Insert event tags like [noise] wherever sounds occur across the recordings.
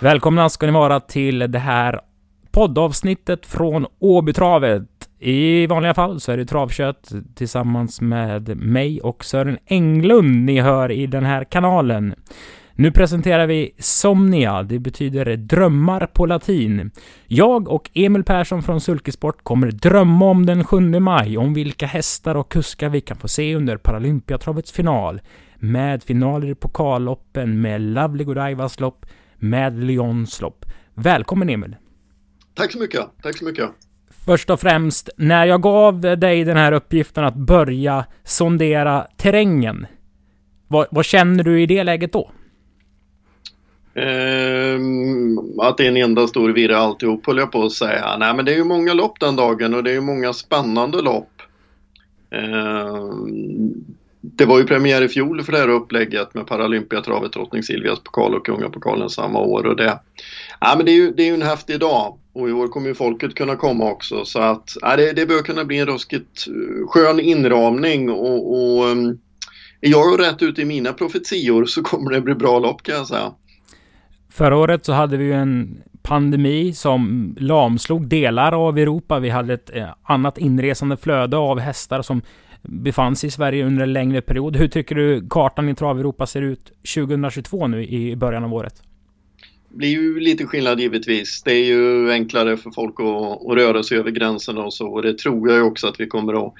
Välkomna ska ni vara till det här poddavsnittet från Åbytravet. I vanliga fall så är det Travkött tillsammans med mig och Sören Englund ni hör i den här kanalen. Nu presenterar vi Somnia, det betyder drömmar på latin. Jag och Emil Persson från Sulkesport kommer drömma om den 7 maj, om vilka hästar och kuskar vi kan få se under Paralympiatravets final. Med finaler i pokalloppen, med Lovely Godiva's lopp, med Lyons lopp. Välkommen Emil! Tack så mycket, tack så mycket! Först och främst, när jag gav dig den här uppgiften att börja sondera terrängen, vad, vad känner du i det läget då? Ehm, att det är en enda stor virre alltihop höll jag på att säga. Nej men det är ju många lopp den dagen och det är ju många spännande lopp. Ehm, det var ju premiär i fjol för det här upplägget med Paralympiatravet, Drottning Silvias pokal och Kungapokalen samma år. Och det, ja, men det, är ju, det är ju en häftig dag och i år kommer ju folket kunna komma också så att ja, det, det bör kunna bli en ruskigt eh, skön inramning och, och ehm, är jag rätt ute i mina profetior så kommer det bli bra lopp kan jag säga. Förra året så hade vi ju en pandemi som lamslog delar av Europa. Vi hade ett eh, annat inresande flöde av hästar som befann sig i Sverige under en längre period. Hur tycker du kartan i Trav-Europa ser ut 2022 nu i början av året? Det blir ju lite skillnad givetvis. Det är ju enklare för folk att, att röra sig över gränserna och så och det tror jag också att vi kommer att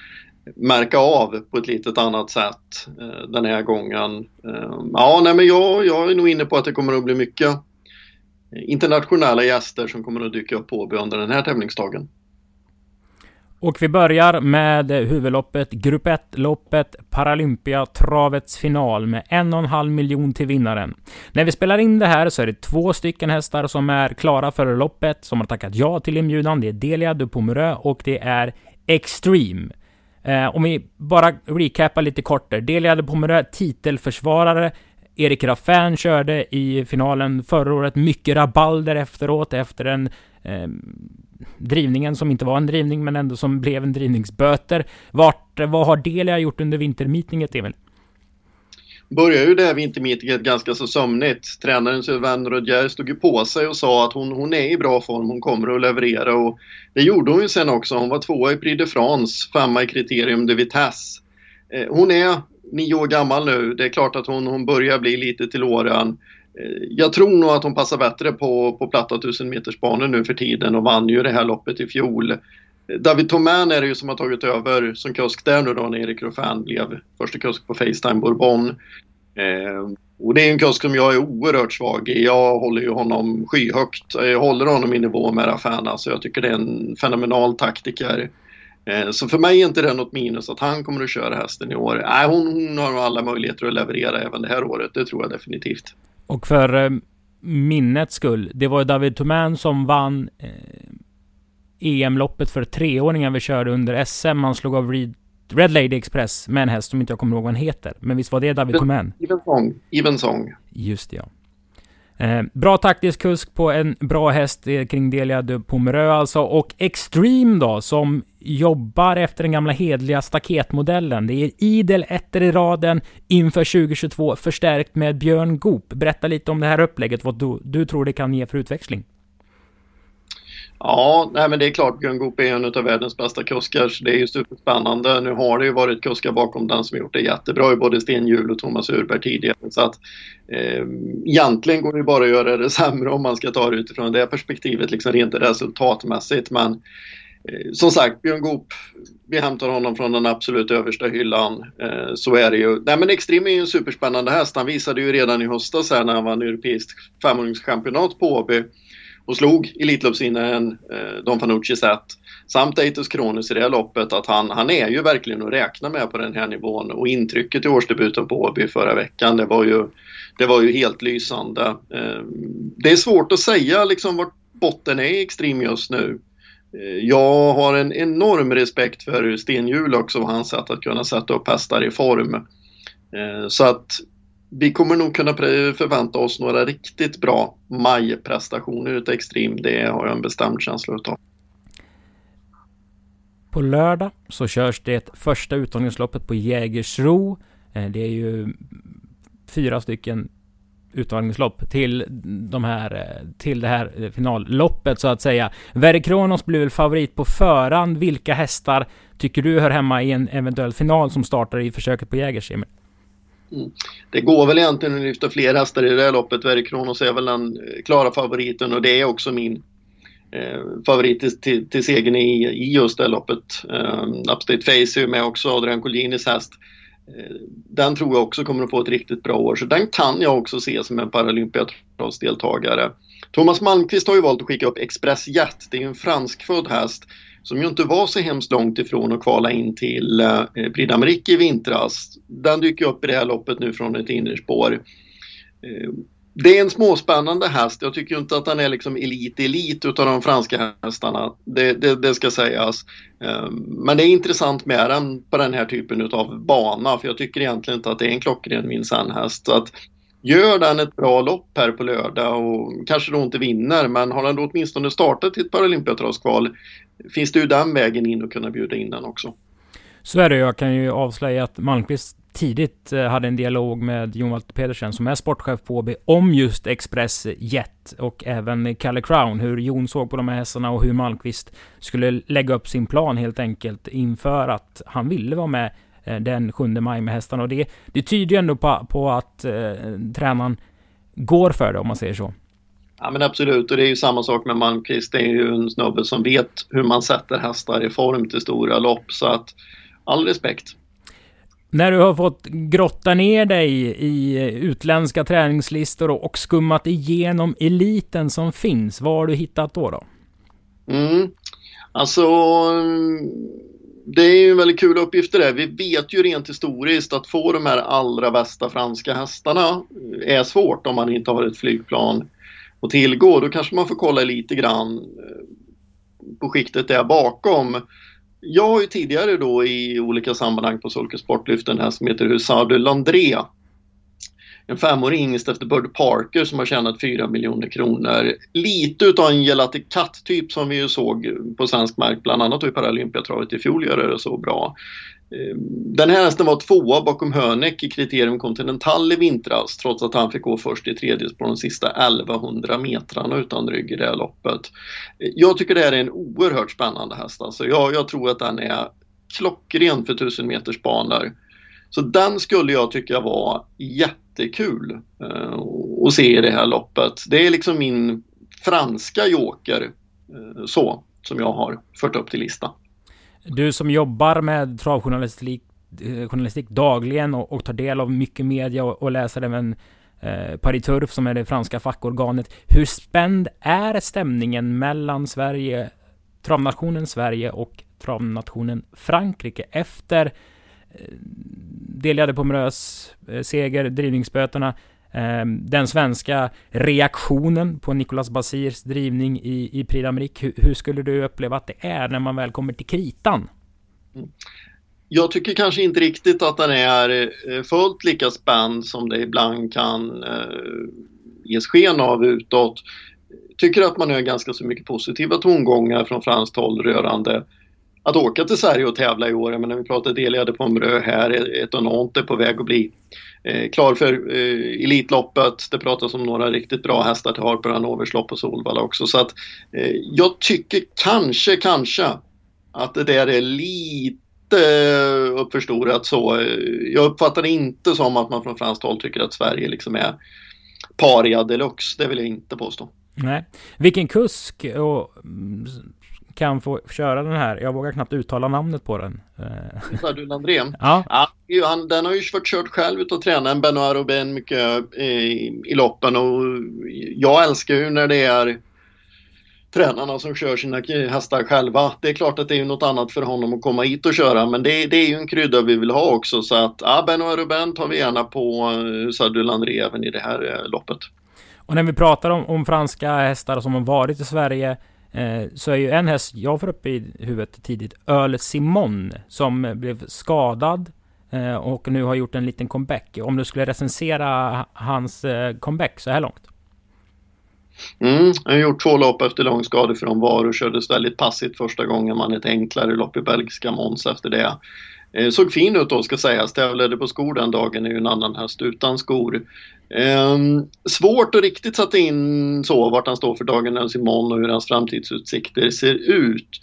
märka av på ett litet annat sätt eh, den här gången. Eh, ja, nej men jag, jag är nog inne på att det kommer att bli mycket internationella gäster som kommer att dyka upp på under den här tävlingsdagen. Och vi börjar med huvudloppet, Grupp 1-loppet, Paralympia-travets final med en och en halv miljon till vinnaren. När vi spelar in det här så är det två stycken hästar som är klara för loppet, som har tackat ja till inbjudan. Det är Delia de och det är Extreme. Eh, om vi bara recapar lite kort där. Delia de titelförsvarare. Erik Raffin körde i finalen förra året. Mycket rabalder efteråt efter en eh, drivningen som inte var en drivning men ändå som blev en drivningsböter. Vart, vad har Delia gjort under vintermeetinget, Emil? började ju det här vintermeetinget ganska så sömnigt. Tränaren Sylvain Rodier stod ju på sig och sa att hon, hon är i bra form, hon kommer att leverera och det gjorde hon ju sen också. Hon var tvåa i Prix de France, femma i Criterium de Vitesse. Eh, hon är nio år gammal nu, det är klart att hon, hon börjar bli lite till åren. Eh, jag tror nog att hon passar bättre på, på platta 1000 meters banor nu för tiden och vann ju det här loppet i fjol. Eh, David Tomän är det ju som har tagit över som kusk där nu då när Erik Ruffin blev första kusk på Facetime Bourbon. Eh, och det är en kusk som jag är oerhört svag i. Jag håller ju honom skyhögt. Eh, jag håller honom i nivå med Raffin. Alltså jag tycker det är en fenomenal taktiker. Eh, så för mig är inte det något minus att han kommer att köra hästen i år. Nej, hon, hon har alla möjligheter att leverera även det här året. Det tror jag definitivt. Och för eh, minnets skull, det var David Tomän som vann eh, EM-loppet för treåringar vi körde under SM. Han slog av Red, Red Lady Express med en häst som inte jag kommer ihåg vad han heter. Men visst var det David Tomän? Evensong. Evensong. Just det, ja. Eh, bra taktisk kusk på en bra häst eh, kring Delia de Pomerö alltså. Och Extreme då, som jobbar efter den gamla hedliga staketmodellen. Det är idel ettor i raden inför 2022, förstärkt med Björn Goop. Berätta lite om det här upplägget, vad du, du tror det kan ge för utväxling. Ja, nej men det är klart Björn Goop är en av världens bästa kuskar så det är ju superspännande. Nu har det ju varit kuskar bakom den som gjort det jättebra i både Sten Hjul och Thomas Urberg tidigare. Så att eh, egentligen går det bara att göra det sämre om man ska ta det utifrån det perspektivet, liksom rent resultatmässigt. Men eh, som sagt, Björn Goop, vi hämtar honom från den absolut översta hyllan. Eh, så är det ju. Nej men Extrem är ju en superspännande häst. Han visade ju redan i höstas här när han vann europeiskt femhundrachampionat på Åby och slog Elitloppsvinnaren eh, Don Fanucci Zet samt Eitus Kronos i det här loppet att han, han är ju verkligen att räkna med på den här nivån och intrycket i årsdebuten på Åby förra veckan det var ju, det var ju helt lysande. Eh, det är svårt att säga liksom vart botten är i Extreme just nu. Eh, jag har en enorm respekt för Sten Hjul också och hans sätt att kunna sätta upp hästar i form. Eh, så att vi kommer nog kunna förvänta oss några riktigt bra majprestationer utav extrem. Det har jag en bestämd känsla utav. På lördag så körs det första uttagningsloppet på Jägersro. Eh, det är ju fyra stycken uttagningslopp till, de här, eh, till det här eh, finalloppet så att säga. Verre Kronos blir väl favorit på förhand. Vilka hästar tycker du hör hemma i en eventuell final som startar i försöket på Jägers, Emil? Mm. Det går väl egentligen att lyfta fler hästar i det här loppet. Verikronos är väl den eh, klara favoriten och det är också min eh, favorit till, till, till segern i, i just det loppet. Eh, Upstate Face är ju med också, Adrian Collinis häst. Eh, den tror jag också kommer att få ett riktigt bra år, så den kan jag också se som en Paralympiadeltagare. Thomas Malmqvist har ju valt att skicka upp Express Jet. Det är ju en franskfödd häst som ju inte var så hemskt långt ifrån att kvala in till eh, Prix d'Amérique i vintras. Den dyker upp i det här loppet nu från ett innerspår. Eh, det är en småspännande häst. Jag tycker inte att den är liksom elit-elit utav de franska hästarna. Det, det, det, ska sägas. Eh, men det är intressant med den på den här typen utav bana. För jag tycker egentligen inte att det är en klockren Vincennes-häst. Gör den ett bra lopp här på lördag och kanske då inte vinner. Men har den då åtminstone startat i ett Paralympiatravskval finns det ju den vägen in och kunna bjuda in den också. Så är det. Jag kan ju avslöja att Malmqvist tidigt eh, hade en dialog med Jon Walter Pedersen som är sportchef på AB om just Express Jet och även Kalle Crown. Hur Jon såg på de här hästarna och hur Malmqvist skulle lägga upp sin plan helt enkelt inför att han ville vara med den 7 maj med hästarna. Och det, det tyder ju ändå på, på att eh, tränaren går för det om man säger så. Ja men absolut och det är ju samma sak med Malmqvist. Det är ju en snubbe som vet hur man sätter hästar i form till stora lopp så att all respekt. När du har fått grotta ner dig i utländska träningslistor och skummat igenom eliten som finns, vad har du hittat då? då? Mm. Alltså, det är ju en väldigt kul uppgift det där. Vi vet ju rent historiskt att få de här allra bästa franska hästarna är svårt om man inte har ett flygplan att tillgå. Då kanske man får kolla lite grann eh, på skiktet där bakom. Jag har ju tidigare då i olika sammanhang på Sulke Sport lyft den som heter Hussard de en femårig yngst efter Bird Parker som har tjänat 4 miljoner kronor. Lite utav en Gelati Katt-typ som vi ju såg på svensk mark, bland annat i Paralympiatravet i fjol gör det så bra. Ehm, den här hästen var tvåa bakom Hönek i kriterium Continental i vintras trots att han fick gå först i tredje på de sista 1100 metrarna utan rygg i det här loppet. Jag tycker det här är en oerhört spännande häst. Alltså jag, jag tror att den är klockren för 1000 meters banor. Så den skulle jag tycka var jättekul eh, att se i det här loppet. Det är liksom min franska joker eh, så som jag har fört upp till listan. Du som jobbar med travjournalistik eh, journalistik dagligen och, och tar del av mycket media och, och läser även eh, Paris Turf som är det franska fackorganet. Hur spänd är stämningen mellan Sverige, travnationen Sverige och travnationen Frankrike efter Eh, delade på Pomerös eh, seger, drivningsböterna ehm, den svenska reaktionen på Nicolas Basirs drivning i, i Prix d'Amérique, hur, skulle du uppleva att det är när man väl kommer till kritan? Mm. Jag tycker kanske inte riktigt att den är eh, fullt lika spänd som det ibland kan eh, ges sken av utåt. Tycker att man hör ganska så mycket positiva tongångar från franskt håll rörande att åka till Sverige och tävla i år. Men när vi pratar Delia de Pomerö här, Etonant är på väg att bli eh, klar för eh, Elitloppet. Det pratas om några riktigt bra hästar till Harper Hanovers lopp och Solvalla också. Så att eh, jag tycker kanske, kanske att det där är lite uppförstorat så. Eh, jag uppfattar det inte som att man från franskt håll tycker att Sverige liksom är paria deluxe. Det vill jag inte påstå. Nej. Vilken kusk och mm, kan få köra den här. Jag vågar knappt uttala namnet på den. Sardul Andrén? [laughs] Ja. ja han, den har ju fått kört själv utav tränaren Benoit Robin mycket i, i loppen och jag älskar ju när det är tränarna som kör sina hästar själva. Det är klart att det är något annat för honom att komma hit och köra men det, det är ju en krydda vi vill ha också så att ja, Benoit Robin tar vi gärna på uh, Sardul André även i det här loppet. Och när vi pratar om, om franska hästar som har varit i Sverige Eh, Eh, så är ju en häst jag får upp i huvudet tidigt, Öl Simon, som blev skadad eh, och nu har gjort en liten comeback. Om du skulle recensera hans eh, comeback så här långt? Mm, han har gjort två lopp efter lång skadefrånvaro kördes väldigt passivt första gången man ett enklare lopp i belgiska Måns efter det. Eh, såg fin ut då ska sägas, tävlade på skor den dagen, är ju en annan häst utan skor. Eh, svårt att riktigt sätta in så vart han står för dagen ens imorgon och hur hans framtidsutsikter ser ut.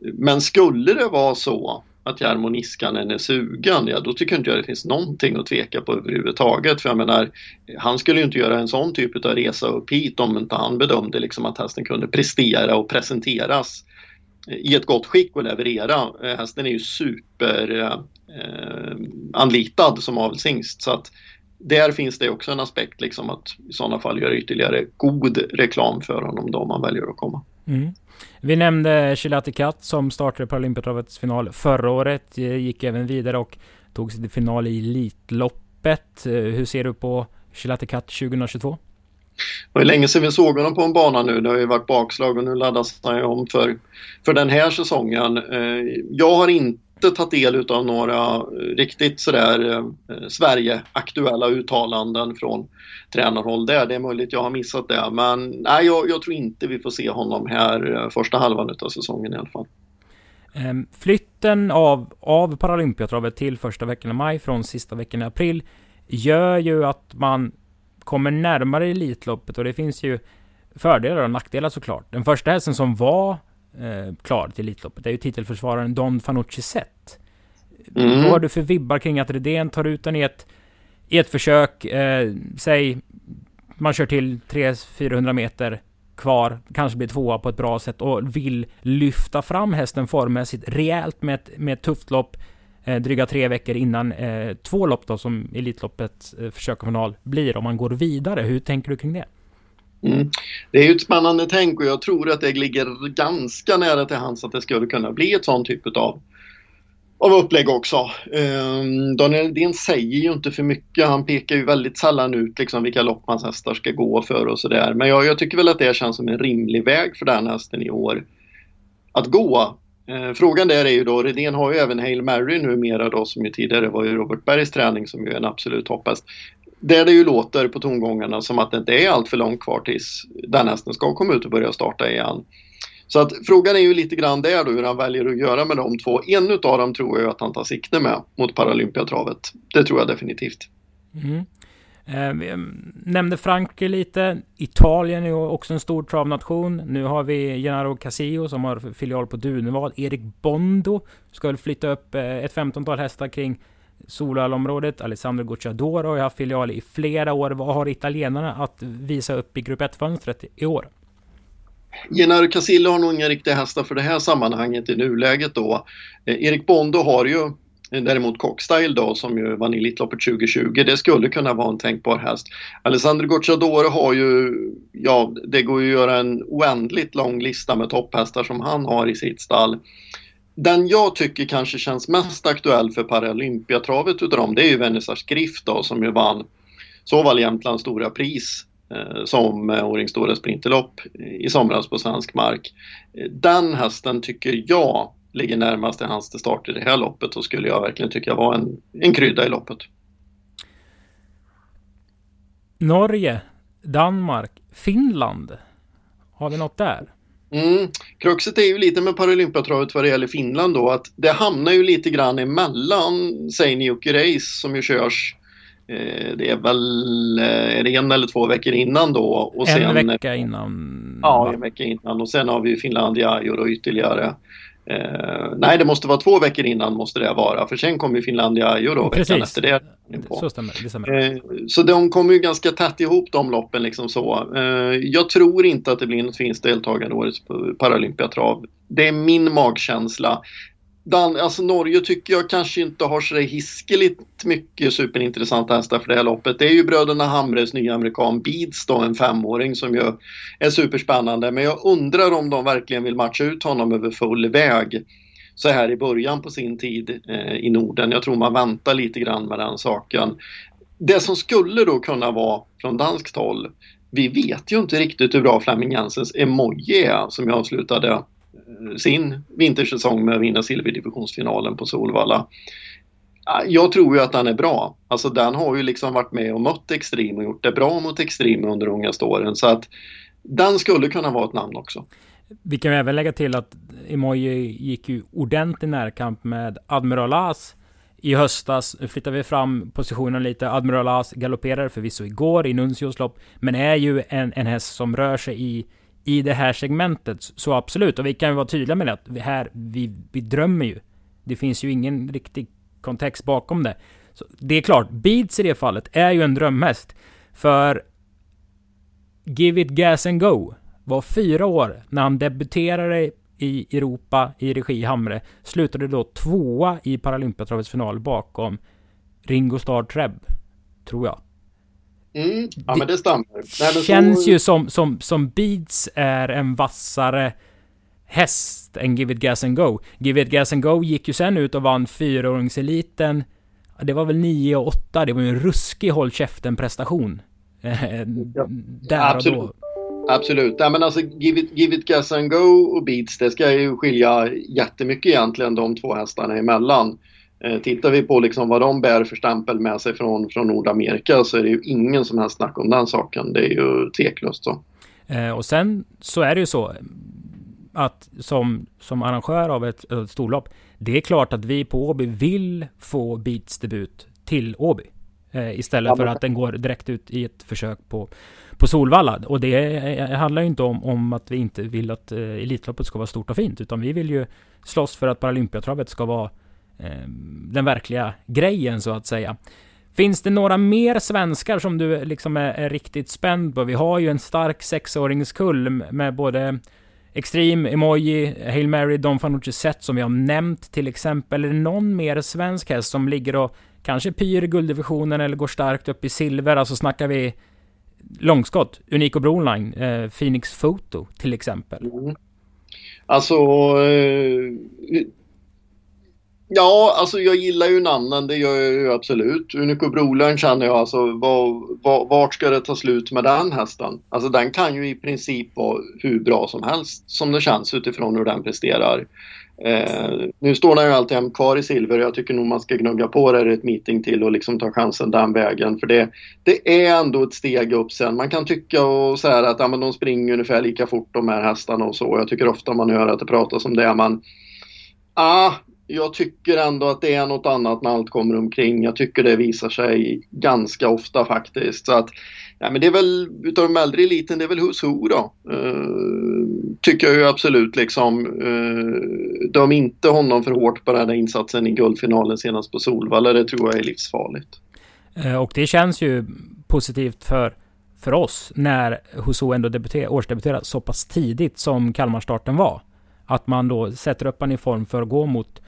Men skulle det vara så att Jarmo Niskanen är sugen, ja då tycker inte jag det finns någonting att tveka på överhuvudtaget. För jag menar, han skulle ju inte göra en sån typ av resa upp hit om inte han bedömde liksom att hästen kunde prestera och presenteras i ett gott skick och leverera. Eh, hästen är ju superanlitad eh, eh som avelshingst så att där finns det också en aspekt liksom att i sådana fall göra ytterligare god reklam för honom då om man väljer att komma. Mm. Vi nämnde Chilati Kat som startade Paralympiatravets final förra året. Eh, gick även vidare och tog sig till final i Elitloppet. Hur ser du på Chilati Kat 2022? Det var länge sedan vi såg honom på en bana nu. Det har ju varit bakslag och nu laddas han ju om för, för den här säsongen. Eh, jag har inte tagit del av några eh, riktigt sådär eh, Sverige-aktuella uttalanden från tränarhåll där. Det är möjligt jag har missat det men nej, jag, jag tror inte vi får se honom här första halvan av säsongen i alla fall. Ehm, flytten av, av Paralympiatravet till första veckan i maj från sista veckan i april gör ju att man kommer närmare Elitloppet och det finns ju fördelar och nackdelar såklart. Den första hästen som var eh, klar till Elitloppet är ju titelförsvararen Don Fanucci Zet. Mm. Vad har du för vibbar kring att Redén tar ut den i ett, i ett försök, eh, säg man kör till 300-400 meter kvar, kanske blir tvåa på ett bra sätt och vill lyfta fram hästen formmässigt rejält med ett, med ett tufft lopp eh, dryga tre veckor innan eh, två lopp då som Elitloppet eh, försök och final blir om man går vidare. Hur tänker du kring det? Mm. Det är ju ett spännande tänk och jag tror att det ligger ganska nära till hands att det skulle kunna bli ett sånt typ av, av upplägg också. Um, Daniel Edin säger ju inte för mycket. Han pekar ju väldigt sällan ut liksom vilka lopp hans hästar ska gå för och sådär. Men jag, jag tycker väl att det känns som en rimlig väg för den hästen i år att gå. Eh, frågan där är ju då, Redén har ju även Hail Mary numera då som ju tidigare var ju Robert Bergs träning som ju är en absolut topphäst. Där det ju låter på tongångarna som att det inte är allt för långt kvar tills den hästen ska komma ut och börja starta igen. Så att frågan är ju lite grann där då hur han väljer att göra med de två. En utav dem tror jag att han tar sikte med mot Paralympiatravet. Det tror jag definitivt. Mm. Eh, vi mm, nämnde Frankrike lite. Italien är också en stor travnation. Nu har vi Gennaro Casillo som har filial på Dunevad. Erik Bondo ska väl flytta upp eh, ett femtontal hästar kring Solvallområdet. Alessandro Gucciadoro har ju haft filial i flera år. Vad har italienarna att visa upp i grupp 1-fönstret i år? Gennaro Casillo har nog inga riktiga hästar för det här sammanhanget i nuläget då. Eh, Erik Bondo har ju Däremot Cockstyle då som ju vann Elitloppet 2020, det skulle kunna vara en tänkbar häst. Alessandro Gocciadoro har ju, ja det går ju att göra en oändligt lång lista med topphästar som han har i sitt stall. Den jag tycker kanske känns mest aktuell för Paralympiatravet utav dem, det är ju Vernissage Griff då som ju vann såväl Jämtlands stora pris eh, som Årings stora sprinterlopp i somras på svensk mark. Den hästen tycker jag ligger närmast till hans till start i det här loppet så skulle jag verkligen tycka var en, en krydda i loppet. Norge, Danmark, Finland. Har vi något där? Mm. Kruxet är ju lite med Paralympiatravet vad det gäller Finland då att det hamnar ju lite grann emellan Seini och Race som ju körs eh, det är väl eh, är det en eller två veckor innan då. Och en sen, vecka innan? Ja, en vecka innan och sen har vi Finlandia och ytterligare Eh, nej, det måste vara två veckor innan måste det vara, för sen kommer Finlandia då Precis. veckan efter det. Så stämmer, det stämmer. Eh, så de kommer ju ganska tätt ihop de loppen liksom så. Eh, jag tror inte att det blir något finskt deltagande årets Paralympiatrav. Det är min magkänsla. Dan, alltså Norge tycker jag kanske inte har så hiskeligt mycket superintressanta hästar för det här loppet. Det är ju bröderna Hamres nya amerikan Beats då, en femåring som ju är superspännande. Men jag undrar om de verkligen vill matcha ut honom över full väg så här i början på sin tid eh, i Norden. Jag tror man väntar lite grann med den saken. Det som skulle då kunna vara från danskt håll, vi vet ju inte riktigt hur bra Flemming Jensens emoji är som jag avslutade sin vintersäsong med att vinna silverdivisionsfinalen på Solvalla. Jag tror ju att den är bra. Alltså den har ju liksom varit med och mött Extreme och gjort det bra mot Extreme under de ungaste åren. Så att den skulle kunna vara ett namn också. Vi kan även lägga till att Emoji gick ju ordentlig närkamp med Admiral As I höstas Nu flyttar vi fram positionen lite. Admiral As galopperade förvisso igår i Nuncios lopp, men är ju en, en häst som rör sig i, i det här segmentet. Så absolut, och vi kan ju vara tydliga med det att vi här, vi, vi drömmer ju. Det finns ju ingen riktig kontext bakom det. Så det är klart, Beats i det fallet är ju en drömhäst. För Give It Gas and Go var fyra år när han debuterade i Europa i regi Hamre. Slutade då tvåa i Paralympiatravets final bakom Ringo Starr Treb, tror jag. Mm, ja, det men det stämmer. Nej, men känns så... ju som, som, som Beats är en vassare häst än Give It Gas and Go. Give It Gas and Go gick ju sen ut och vann fyraåringseliten. Det var väl 9 och 8. Det var ju en ruskig håll käften prestation. [laughs] ja, där och då. Absolut. Ja, men alltså, give, it, give it gas and go och beats, det ska ju skilja jättemycket egentligen de två hästarna emellan. Eh, tittar vi på liksom vad de bär för stämpel med sig från, från Nordamerika så är det ju ingen som helst snack om den saken. Det är ju tveklöst så. Eh, och sen så är det ju så att som, som arrangör av ett, ett storlopp, det är klart att vi på Åby vill få Beats debut till Åby. Eh, istället för att den går direkt ut i ett försök på, på Solvalla. Och det handlar ju inte om, om att vi inte vill att eh, Elitloppet ska vara stort och fint, utan vi vill ju slåss för att Paralympiatravet ska vara eh, Ehm, den verkliga grejen så att säga. Finns det några mer svenskar som du liksom är, är riktigt spänd på? Vi har ju en stark sexåringskull med både Extreme, Emoji, Hail Mary, Don Fanucci Set som vi har nämnt till exempel. Är det någon mer svensk häst som ligger och kanske pyr i gulddivisionen eller går starkt upp i silver? Alltså snackar vi långskott, Unico Broline, eh, Phoenix Photo till exempel. Mm. Alltså, eh, ja, alltså jag gillar ju namnen, det gör jag ju absolut. Unico Broline känner jag alltså, var, var, vart ska det ta slut med den hästen? Alltså den kan ju i princip vara hur bra som helst som det känns utifrån hur den presterar. Eh, nu står den ju alltid kvar i silver och jag tycker nog man ska gnugga på det ett meeting till och liksom ta chansen den vägen. För det, det är ändå ett steg upp sen. Man kan tycka och så att ja, men de springer ungefär lika fort de här hästarna och så. Jag tycker ofta man hör att det pratas om det. Men ah, jag tycker ändå att det är något annat när allt kommer omkring. Jag tycker det visar sig ganska ofta faktiskt. Så att, ja, men det är väl utav de äldre eliten, det är väl Who's Who då. Uh, tycker jag ju absolut liksom. Uh, döm inte honom för hårt på den här insatsen i guldfinalen senast på Solvalla. Det tror jag är livsfarligt. Eh, och det känns ju positivt för för oss när Huso ändå debuter, årsdebuterar så pass tidigt som Kalmarstarten var. Att man då sätter upp en i form för att gå mot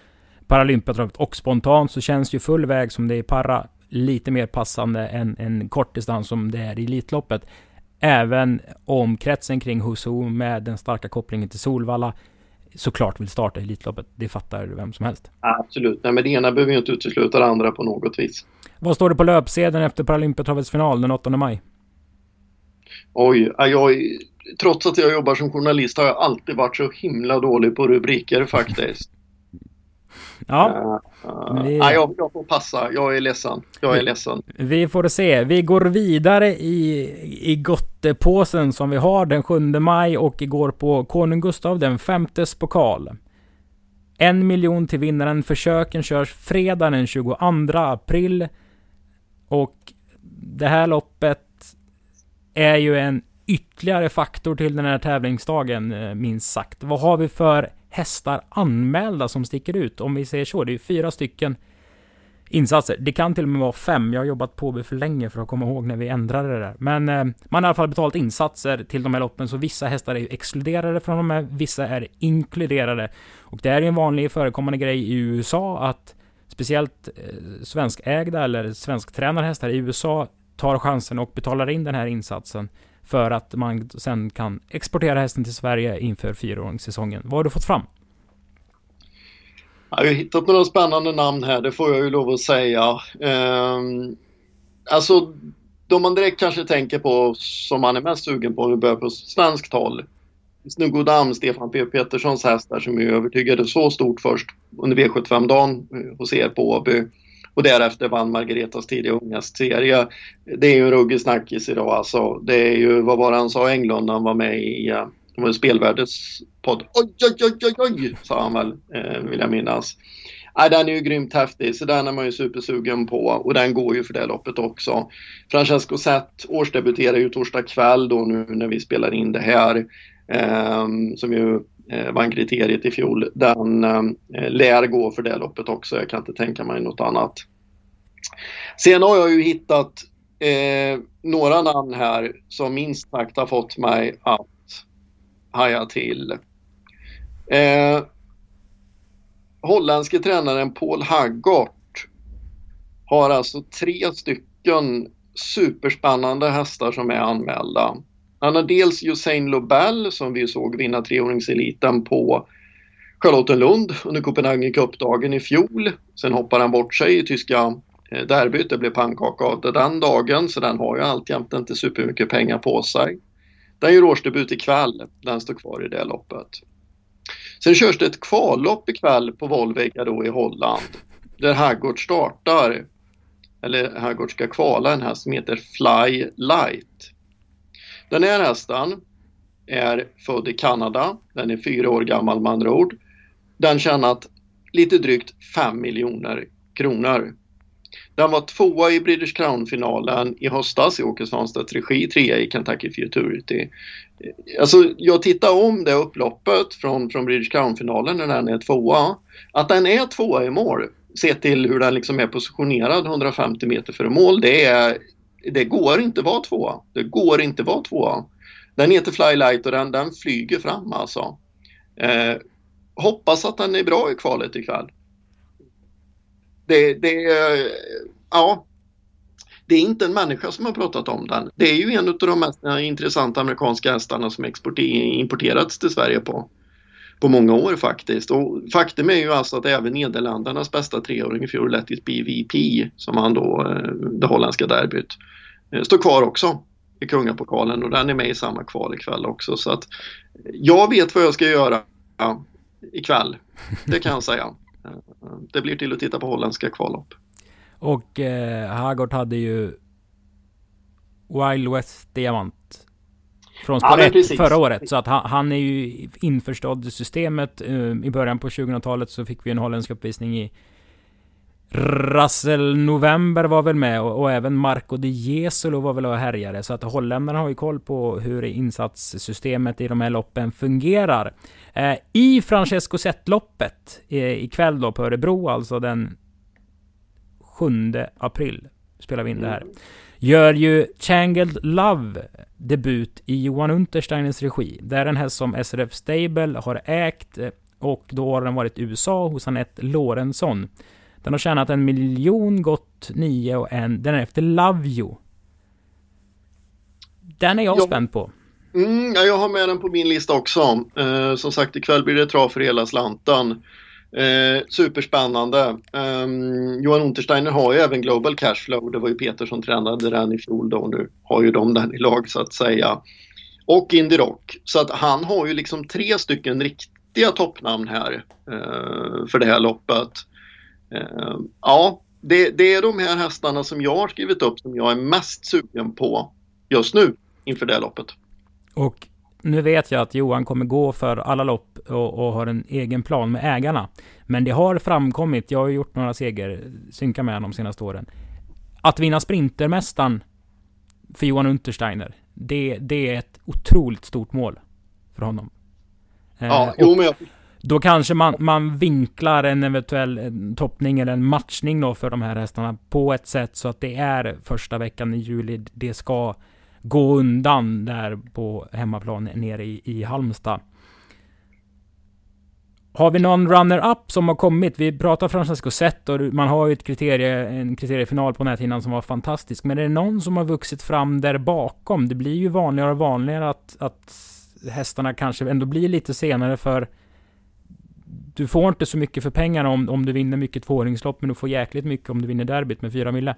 Paralympiatravet och spontant så känns ju full väg som det är para lite mer passande än en kort distans som det är i Elitloppet. Även om kretsen kring Huso med den starka kopplingen till Solvalla såklart vill starta Elitloppet. Det fattar vem som helst. Absolut, nej men det ena behöver ju inte utesluta det andra på något vis. Vad står det på löpsedeln efter Paralympiatravets final den 8 maj? Oj, jag, trots att jag jobbar som journalist har jag alltid varit så himla dålig på rubriker faktiskt. Ja. Uh, vi... Nej, jag, jag, får passa. Jag är ledsen. Jag är ledsen. Vi får se. Vi går vidare i, i gottepåsen som vi har den 7 maj och går på Konung Gustav den femtes pokal. En miljon till vinnaren. Försöken körs fredag den 22 april. Och det här loppet är ju en ytterligare faktor till den här tävlingsdagen, eh, minst sagt. Vad har vi för hästar anmälda som sticker ut. Om vi säger så, det är fyra stycken insatser. Det kan till och med vara fem. Jag har jobbat på för länge för att komma ihåg när vi ändrade det där. Men eh, man har i alla fall betalat insatser till de här loppen, så vissa hästar är exkluderade från de här, vissa är inkluderade. Och det är en vanlig förekommande grej i USA att speciellt eh, svenskägda eller svensktränade hästar i USA tar chansen och betalar in den här insatsen för att man sen kan exportera hästen till Sverige inför fyraåringssäsongen. Vad har du fått fram? Jag har hittat några spännande namn här, det får jag ju lov att säga. Um, alltså, de man direkt kanske tänker på som man är mest sugen på, om vi börjar på svenskt håll. Snuggodam, Stefan P. Peterssons hästar som ju övertygade så stort först under V75-dagen hos eh, er på Åby och därefter vann Margaretas tidiga unghästserie. Det är ju en ruggig snackis idag alltså. Det är ju, vad var det han sa, Englund han var med i uh, var Spelvärldens podd. Oj, oj, oj, oj, oj, sa han väl, eh, vill jag minnas. Nej, den är ju grymt häftig, så den är man ju supersugen på och den går ju för det loppet också. Francesco Zet årsdebuterar ju torsdag kväll då nu när vi spelar in det här. Eh, som ju Eh, vann kriteriet i fjol. Den eh, lär gå för det loppet också, jag kan inte tänka mig något annat. Sen har jag ju hittat eh, några namn här som minst sagt har fått mig att haja till. Eh, holländske tränaren Paul Haggart har alltså tre stycken superspännande hästar som är anmälda. Han har dels Usain Lobel som vi såg vinna treåringseliten på Charlottenlund under Copenhagen Cup-dagen i fjol. Sen hoppar han bort sig i tyska eh, derbyt. Det blev pannkaka av det den dagen så den har ju alltjämt inte supermycket pengar på sig. Den gör årsdebut ikväll. Den står kvar i det loppet. Sen körs det ett kvallopp ikväll på Volvega då i Holland. Där Haggard startar. Eller Haggard ska kvala en häst som heter Fly Light. Den här hästen är född i Kanada. Den är fyra år gammal med andra ord. Den tjänat lite drygt 5 miljoner kronor. Den var tvåa i British Crown-finalen i höstas i Åke Svanstedts regi, trea i Kentucky Futurity. Alltså, jag tittar om det upploppet från, från British Crown-finalen när den är tvåa. Att den är tvåa i mål, sett till hur den liksom är positionerad 150 meter före mål, det, är, det går inte vara tvåa. Det går inte vara tvåa. Den heter Flylight och den, den flyger fram alltså. Eh, hoppas att den är bra i kvalet ikväll det, det, eh, ja, det är inte en människa som har pratat om den. Det är ju en av de mest intressanta amerikanska hästarna som importerats till Sverige på, på många år faktiskt. Och faktum är ju alltså att även Nederländernas bästa treåring i fjol, Lettis BVP, som han då, eh, det holländska derbyt, eh, står kvar också i kungapokalen och den är med i samma kval ikväll också. Så att jag vet vad jag ska göra ikväll, det kan jag säga. Eh, det blir till att titta på holländska kvallopp. Och eh, Hagort hade ju Wild West Diamant från spår ja, 1 förra året. Så att han, han är ju införstådd i systemet. Uh, I början på 2000-talet så fick vi en holländsk uppvisning i Russell November var väl med och, och även Marco de Jesolo var väl och härjade. Så att holländarna har ju koll på hur insatssystemet i de här loppen fungerar. Eh, I Francesco Zet-loppet eh, ikväll då på Örebro, alltså den 7 april, spelar vi in det här. Gör ju Changled Love debut i Johan Untersteiners regi. Det är en häst som SRF Stable har ägt eh, och då har den varit i USA hos Anette Lorentzon. Den har tjänat en miljon, gått nio och en. Den är efter Love You. Den är jag ja. spänd på. Mm, ja, jag har med den på min lista också. Eh, som sagt, ikväll blir det trav för hela slanten. Eh, superspännande. Eh, Johan Untersteiner har ju även Global Cashflow. Det var ju Peter som tränade den i fjol då. och Nu har ju de den i lag så att säga. Och Indy Rock. Så att han har ju liksom tre stycken riktiga toppnamn här eh, för det här loppet. Eh, ja, det, det, är de här hästarna som jag har skrivit upp som jag är mest sugen på just nu inför det loppet. Och nu vet jag att Johan kommer gå för alla lopp och, och, har en egen plan med ägarna. Men det har framkommit, jag har gjort några seger, synka med de senaste åren. Att vinna Sprintermästaren för Johan Untersteiner, det, det är ett otroligt stort mål för honom. Ja, eh, jo men jag då kanske man, man vinklar en eventuell toppning eller en matchning då för de här hästarna på ett sätt så att det är första veckan i juli det ska gå undan där på hemmaplan nere i, i Halmstad. Har vi någon runner-up som har kommit? Vi pratar Francesco Zet och man har ju ett kriterie, en kriteriefinal på näthinnan som var fantastisk. Men är det någon som har vuxit fram där bakom? Det blir ju vanligare och vanligare att, att hästarna kanske ändå blir lite senare för du får inte så mycket för pengarna om, om du vinner mycket tvååringslopp, men du får jäkligt mycket om du vinner derbyt med fyra mille.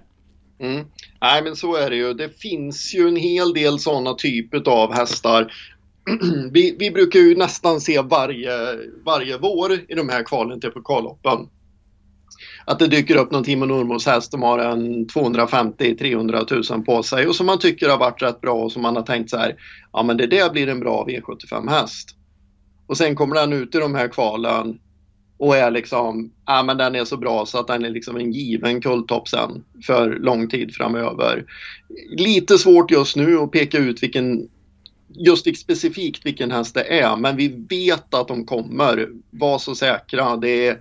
Mm. Nej men så är det ju. Det finns ju en hel del sådana typer av hästar. [clears throat] vi, vi, brukar ju nästan se varje, varje vår i de här kvalen till pokalloppen. Att det dyker upp någon Timo Nurmos häst som har en 250-300 000 på sig och som man tycker har varit rätt bra och som man har tänkt så här. Ja men det där blir en bra V75 häst. Och sen kommer den ut i de här kvalen och är liksom, ja men den är så bra så att den är liksom en given kulltopp sen för lång tid framöver. Lite svårt just nu att peka ut vilken, just specifikt vilken häst det är, men vi vet att de kommer. Var så säkra. Det är,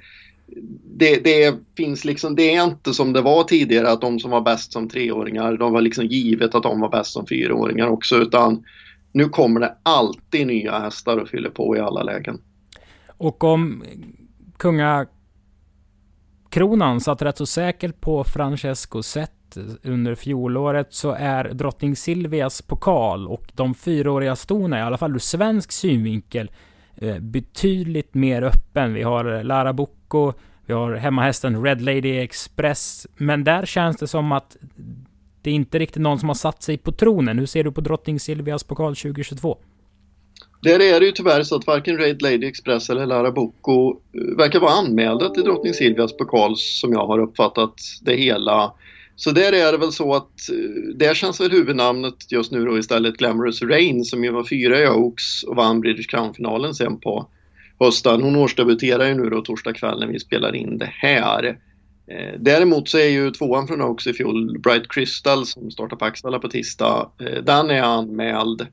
det, det, finns liksom, det är inte som det var tidigare att de som var bäst som treåringar, de var liksom givet att de var bäst som fyraåringar också, utan nu kommer det alltid nya hästar och fyller på i alla lägen. Och om kungakronan satt rätt så säkert på Francesco Zet under fjolåret så är drottning Silvias pokal och de fyraåriga stona, i alla fall ur svensk synvinkel, eh, betydligt mer öppen. Vi har Lara Bocco, vi har hemmahästen Red Lady Express, men där känns det som att det är inte riktigt någon som har satt sig på tronen. Hur ser du på drottning Silvias pokal 2022? Där är det ju tyvärr så att varken Raid Lady Express eller Lara Boko eh, verkar vara anmälda till drottning Silvias pokal som jag har uppfattat det hela. Så där är det väl så att eh, där känns väl huvudnamnet just nu då istället Glamorous Rain som ju var fyra i Oaks och vann British Crown-finalen sen på hösten. Hon årsdebuterar ju nu då torsdag kväll när vi spelar in det här. Eh, däremot så är ju tvåan från Oaks i fjol, Bright Crystal som startar på Axvalla på tisdag, eh, den är anmäld.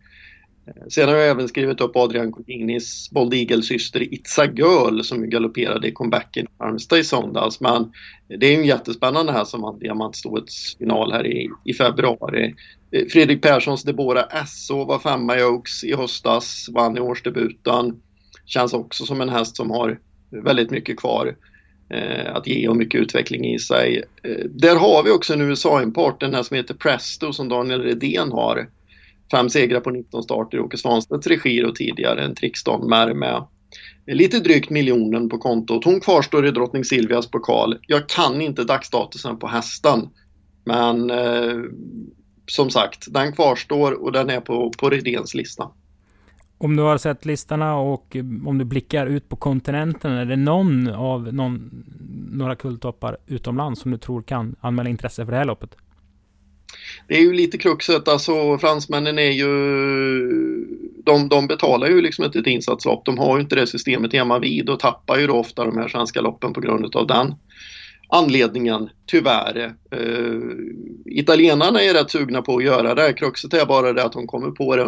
Sen har jag även skrivit upp Adrian Collinis Bold Eagle-syster Itza Girl som galopperade i comebacken i Halmstad i söndags. Men det är en jättespännande här som vann diamantstoets final här i, i februari. Eh, Fredrik Perssons Debora SO var femma i Oaks i höstas, vann i årsdebuten. Känns också som en häst som har väldigt mycket kvar eh, att ge och mycket utveckling i sig. Eh, där har vi också en USA-import, den här som heter Presto som Daniel Redén har fem segrar på 19 starter i Åke Svanstedts regi och tidigare en Trixton med lite drygt miljonen på kontot. Hon kvarstår i drottning Silvias pokal. Jag kan inte dagsstatusen på hästen. Men eh, som sagt, den kvarstår och den är på, på Redéns lista. Om du har sett listorna och om du blickar ut på kontinenten, är det någon av någon, några kulltoppar utomlands som du tror kan anmäla intresse för det här loppet? Det är ju lite kruxet, alltså fransmännen är ju de, de betalar ju liksom inte ett insatslopp. De har ju inte det systemet hemma vid och tappar ju då ofta de här svenska loppen på grund av den anledningen, tyvärr. Uh, italienarna är rätt sugna på att göra det. Kruxet är bara det att de kommer på det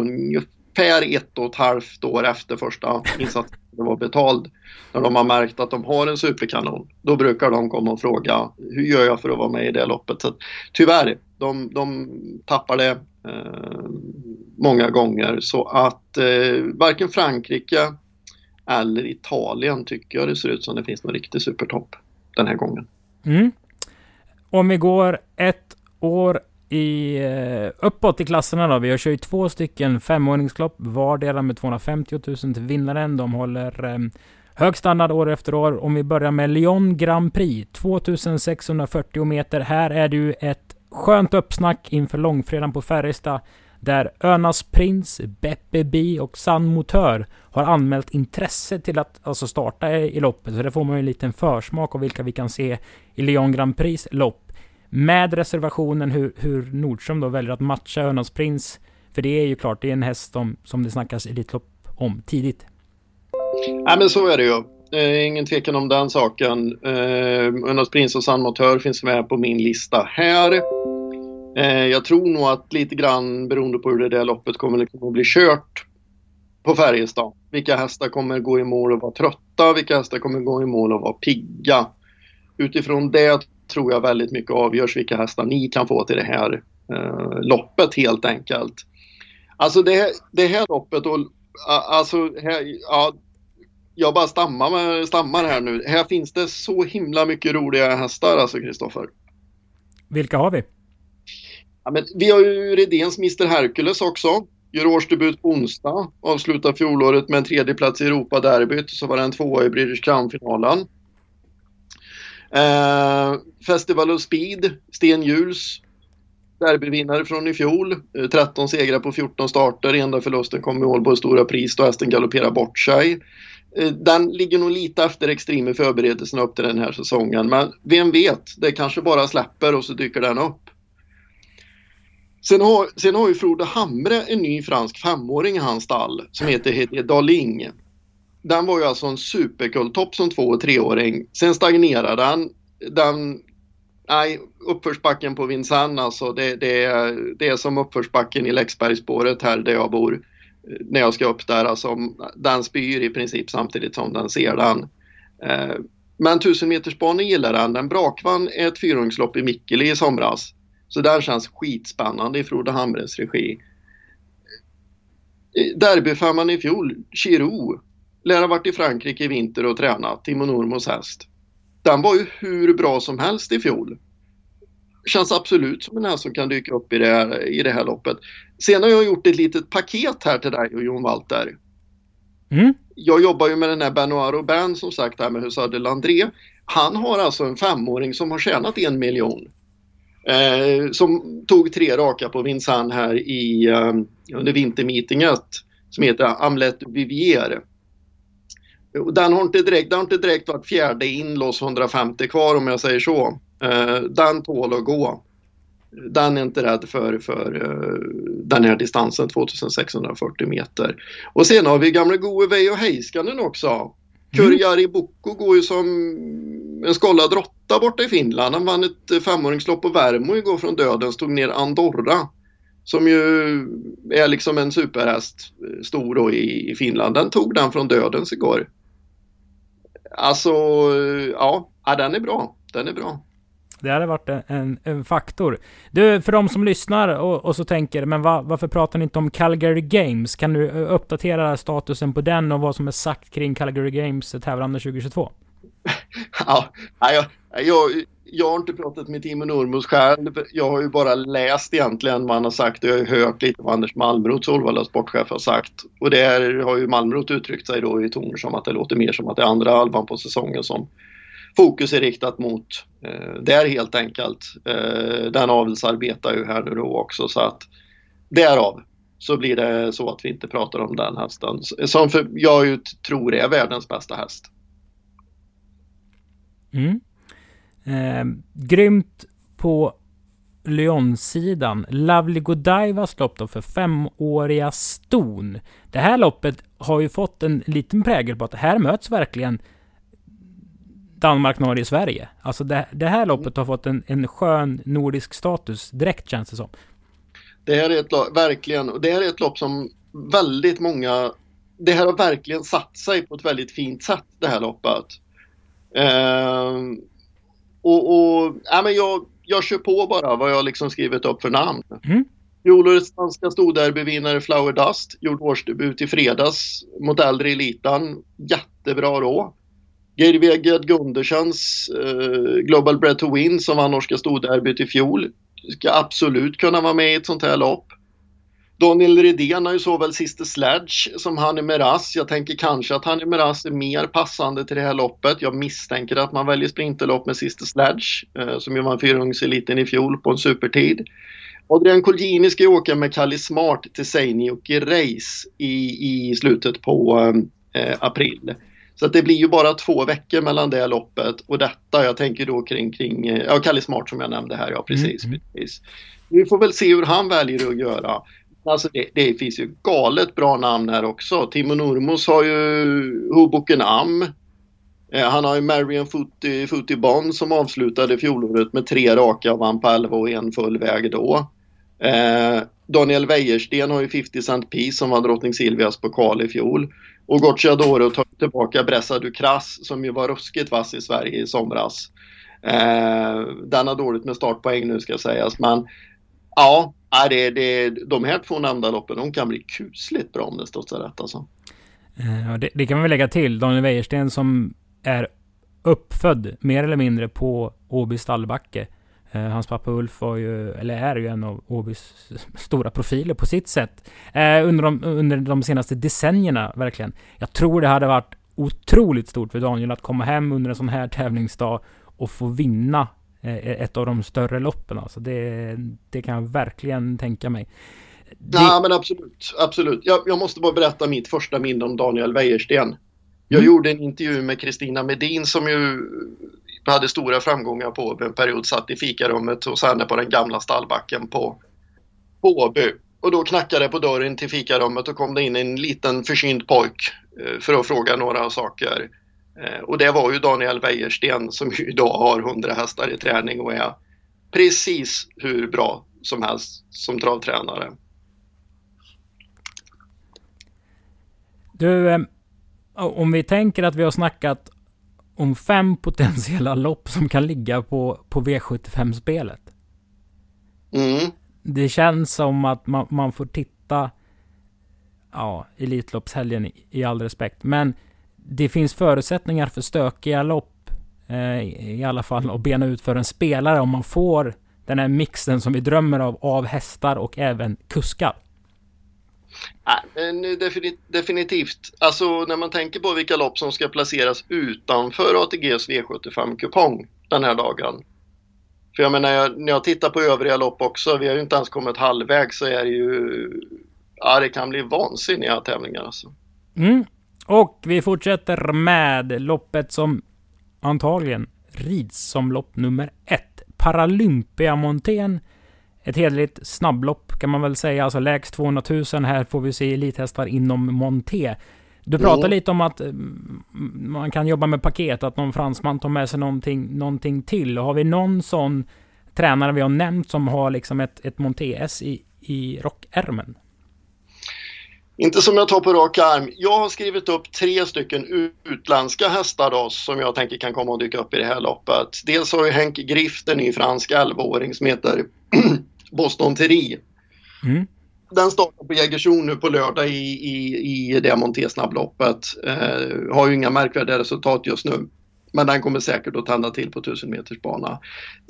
ungefär ett och ett halvt år efter första insatsen var betald. När de har märkt att de har en superkanon. Då brukar de komma och fråga hur gör jag för att vara med i det loppet. Så, tyvärr, de, de tappar det eh, många gånger så att eh, varken Frankrike eller Italien tycker jag det ser ut som det finns någon riktig supertopp den här gången. Mm. Om vi går ett år i, eh, uppåt i klasserna då. Vi har kört två stycken femåringslopp vardera med 250 000 till vinnaren. De håller eh, hög standard år efter år. Om vi börjar med Lyon Grand Prix, 2640 meter. Här är det ju ett skönt uppsnack inför långfredagen på Färjestad där Önas Prins, Beppe Bi och San Motör har anmält intresse till att alltså starta i loppet. Så det får man ju en liten försmak av vilka vi kan se i Lyon Grand Prix lopp. Med reservationen hur, hur Nordström då väljer att matcha Önas Prins. För det är ju klart, det är en häst som, som det snackas Elitlopp om tidigt. Ja men så är det ju. Eh, ingen tvekan om den saken. Eh, Önas Prins och San Motör finns med på min lista här. Eh, jag tror nog att lite grann beroende på hur det där loppet kommer liksom att bli kört på Färjestad. Vilka hästar kommer gå i mål och vara trötta? Vilka hästar kommer gå i mål och vara pigga? Utifrån det tror jag väldigt mycket avgörs vilka hästar ni kan få till det här eh, loppet helt enkelt. Alltså det, det här loppet och alltså här, ja, jag bara stammar, med, stammar här nu. Här finns det så himla mycket roliga hästar alltså Kristoffer. Vilka har vi? Ja, men vi har ju Redéns Mr Hercules också. Gör årsdebut på onsdag. Avslutar fjolåret med en tredje plats i Europa-derbyt. Så var det en tvåa i British Crown-finalen. Eh, Festival of Speed, Sten Juls derbyvinnare från i fjol. Eh, 13 segrar på 14 starter. Enda förlusten kom i Ålborgs Stora Pris då hästen galopperar bort sig. Eh, den ligger nog lite efter extrem i förberedelserna upp till den här säsongen. Men vem vet, det kanske bara släpper och så dyker den upp. Sen har, sen har ju Frode Hamre en ny fransk femåring i hans stall som heter Hedier Darling den var ju alltså en superkulltopp som två och treåring. Sen stagnerade den. den nej, uppförsbacken på Vincennes alltså, det, det, är, det är som uppförsbacken i Leksbergsspåret här där jag bor. När jag ska upp där, alltså, den spyr i princip samtidigt som den ser den. Eh, men 1000 metersbanan gillar den. Den brakvann ett fyrhjulingslopp i Mikkeli i somras. Så den känns skitspännande i Frode Hamrens regi. Derbyfemman i fjol, Chirou, lär ha varit i Frankrike i vinter och tränat, Timo Normos häst. Den var ju hur bra som helst i fjol. Känns absolut som en häst som kan dyka upp i det, här, i det här loppet. Sen har jag gjort ett litet paket här till dig och Jon Walter. Mm. Jag jobbar ju med den här Benoit Robin som sagt här med Hussard de Landré. Han har alltså en femåring som har tjänat en miljon. Eh, som tog tre raka på Vincennes här i, eh, under vintermeetinget som heter Amlet Vivier. Den har inte direkt, den har inte direkt varit fjärde inlås 150 kvar om jag säger så. Eh, den tål att gå. Den är inte rädd för, för uh, den här distansen 2640 meter. Och sen har vi gamla gode Veijo Heiskanen också. Kurjari Boko går ju som en skållad råtta borta i Finland. Han vann ett femåringslopp på Värmo igår från döden, stod ner Andorra. Som ju är liksom en superhäst, stor då i Finland. Den tog den från dödens igår. Alltså, ja, ja den är bra. Den är bra. Det hade varit en, en faktor. Du, för de som lyssnar och, och så tänker, men va, varför pratar ni inte om Calgary Games? Kan du uppdatera statusen på den och vad som är sagt kring Calgary Games tävlande 2022? [laughs] ja, jag, jag, jag har inte pratat med Timo Nurmos själv. Jag har ju bara läst egentligen vad han har sagt och jag har hört lite vad Anders Malmroth, Solvalla sportchef, har sagt. Och där har ju Malmroth uttryckt sig då i toner som att det låter mer som att det är andra halvan på säsongen som fokus är riktat mot. Eh, där helt enkelt. Eh, den avelsarbetar ju här nu då också så att därav så blir det så att vi inte pratar om den hästen som för jag ju tror är världens bästa häst. Mm. Eh, grymt på Lyon-sidan. Lovely Godivas lopp då för femåriga ston. Det här loppet har ju fått en liten prägel på att här möts verkligen Danmark, Norge, Sverige. Alltså det, det här loppet har fått en, en skön nordisk status direkt känns det som. Det här är ett lopp, verkligen, och det här är ett lopp som väldigt många, det här har verkligen satt sig på ett väldigt fint sätt det här loppet. Eh, och, och ja, men jag, jag kör på bara vad jag liksom skrivit upp för namn. Mm. Fjolårets svenska storderbyvinnare Flower Dust gjorde årsdebut i fredags mot äldre elitan. Jättebra då. Geir Vegard Gundersens eh, Global Bread to Win som vann norska storderbyt i fjol ska absolut kunna vara med i ett sånt här lopp. Daniel Redén har ju såväl Sister Sledge som Hanni Meras. Jag tänker kanske att Hanni Meras är mer passande till det här loppet. Jag misstänker att man väljer sprinterlopp med Sister Sledge eh, som ju vann fyrungseliten i fjol på en supertid. Adrian Colgjini ska ju åka med Kalle Smart till Seinäjoki Race i, i slutet på eh, april. Så att det blir ju bara två veckor mellan det loppet och detta. Jag tänker då kring, kring eh, ja, Kalle Smart som jag nämnde här. Ja, precis, mm. precis. Vi får väl se hur han väljer att göra. Alltså det, det finns ju galet bra namn här också. Timo Nurmos har ju Hoboken Am. Eh, han har ju Marion Footy, Bond som avslutade fjolåret med tre raka och vann på 11 och en full väg då. Eh, Daniel Wäjersten har ju 50 Cent Piece som var drottning Silvias pokal i fjol. Och Gocciadoro tar tillbaka Bressa Ducras som ju var ruskigt vass i Sverige i somras. Eh, den har dåligt med startpoäng nu ska sägas men ja, det, det, de här två nämnda loppen de kan bli kusligt bra om det står rätt alltså. Eh, ja, det, det, kan vi lägga till. Daniel Wäjersten som är uppfödd mer eller mindre på Åby stallbacke. Eh, hans pappa Ulf var ju, eller är ju en av Åbys stora profiler på sitt sätt. Eh, under, de, under de senaste decennierna, verkligen. Jag tror det hade varit otroligt stort för Daniel att komma hem under en sån här tävlingsdag och få vinna ett av de större loppen. Alltså det, det kan jag verkligen tänka mig. Det... Ja, men absolut. absolut. Jag, jag, måste bara berätta mitt första minne om Daniel Wäjersten. Jag mm. gjorde en intervju med Kristina Medin som ju hade stora framgångar på en period. Satt i fikarummet hos henne på den gamla stallbacken på Åby. Och då knackade på dörren till fikarummet och kom det in en liten försynt pojk eh, för att fråga några saker. Eh, och det var ju Daniel Wäjersten som idag har 100 hästar i träning och är precis hur bra som helst som travtränare. Du, eh, om vi tänker att vi har snackat om fem potentiella lopp som kan ligga på, på V75-spelet. Mm. Det känns som att man, man får titta, ja, Elitloppshelgen i, i all respekt, men det finns förutsättningar för stökiga lopp, eh, i alla fall att bena ut för en spelare om man får den här mixen som vi drömmer av, av hästar och även kuskar. definitivt. Alltså när man tänker på vilka lopp som ska placeras utanför ATGs V75-kupong den här dagen. För jag menar, när jag tittar på övriga lopp också, vi har ju inte ens kommit halvvägs, så är det ju... Ja, det kan bli vansinniga tävlingar alltså. Mm. Och vi fortsätter med loppet som antagligen rids som lopp nummer ett. Paralympiamontén. Ett hederligt snabblopp kan man väl säga, alltså lägst 200 000. Här får vi se elithästar inom monté. Du pratar lite om att mm, man kan jobba med paket, att någon fransman tar med sig någonting, någonting till. Har vi någon sån tränare vi har nämnt som har liksom ett, ett monté-S i, i rockärmen? Inte som jag tar på rak arm. Jag har skrivit upp tre stycken utländska hästar då, som jag tänker kan komma att dyka upp i det här loppet. Dels har vi Henk Grift, en ny fransk 11-åring som heter [clears throat] Boston Terry. Mm. Den startar på Jägersro nu på lördag i, i, i det Monté-snabbloppet. Eh, har ju inga märkvärdiga resultat just nu. Men den kommer säkert att tända till på 1000 meters bana.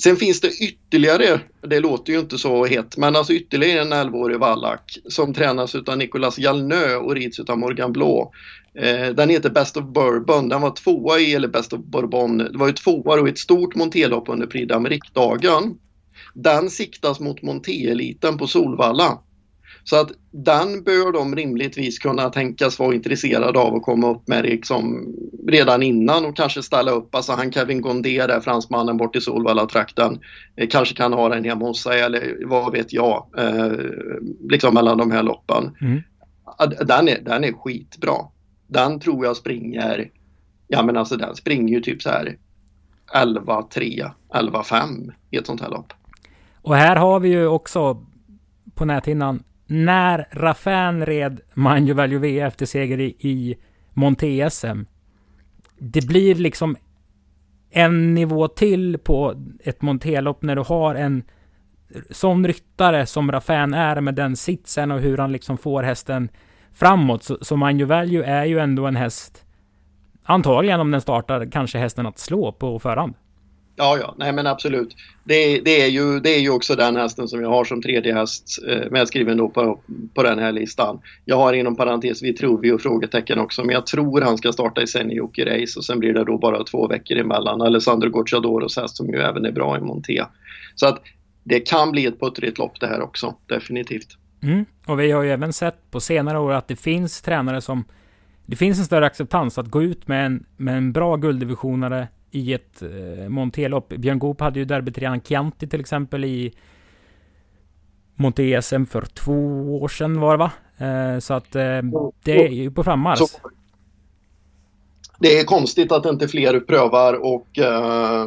Sen finns det ytterligare, det låter ju inte så hett, men alltså ytterligare en 11-årig vallack som tränas av Nicolas Jalnö och rids av Morgan Blå. Eh, den heter Best of Bourbon. Den var tvåa i, eller Best of Bourbon, det var ju tvåa i ett stort montélopp under Prix d'Amérique-dagen. Den siktas mot monté-eliten på Solvalla. Så att den bör de rimligtvis kunna tänkas vara intresserade av att komma upp med liksom redan innan och kanske ställa upp. Alltså han Kevin Gondé där, fransmannen bort i Solvalla-trakten, eh, kanske kan ha den hemma hos sig eller vad vet jag, eh, liksom mellan de här loppen. Mm. Den, är, den är skitbra. Den tror jag springer, ja men alltså den springer ju typ så här 11-3, 11-5 i ett sånt här lopp. Och här har vi ju också på näthinnan när Raffin red Manjo Valjuve efter seger i, i Monte-SM. Det blir liksom en nivå till på ett Monté-lopp när du har en sån ryttare som Raffin är med den sitsen och hur han liksom får hästen framåt. Så, så Manjo Value är ju ändå en häst, antagligen om den startar, kanske hästen att slå på förhand. Ja, ja, nej men absolut. Det, det, är ju, det är ju också den hästen som jag har som tredje häst eh, medskriven då på, på den här listan. Jag har inom parentes vi tror vi och frågetecken också, men jag tror han ska starta i Senioki Race och sen blir det då bara två veckor emellan. Alessandro Gocciadoros häst som ju även är bra i Monté. Så att det kan bli ett puttrigt lopp det här också, definitivt. Mm. Och vi har ju även sett på senare år att det finns tränare som det finns en större acceptans att gå ut med en, med en bra gulddivisionare i ett eh, Montelopp. Björn Goop hade ju derbytrian Chianti till exempel i Monte SM för två år sedan var det va? Eh, så att eh, det är ju på frammarsch. Det är konstigt att inte fler prövar och eh,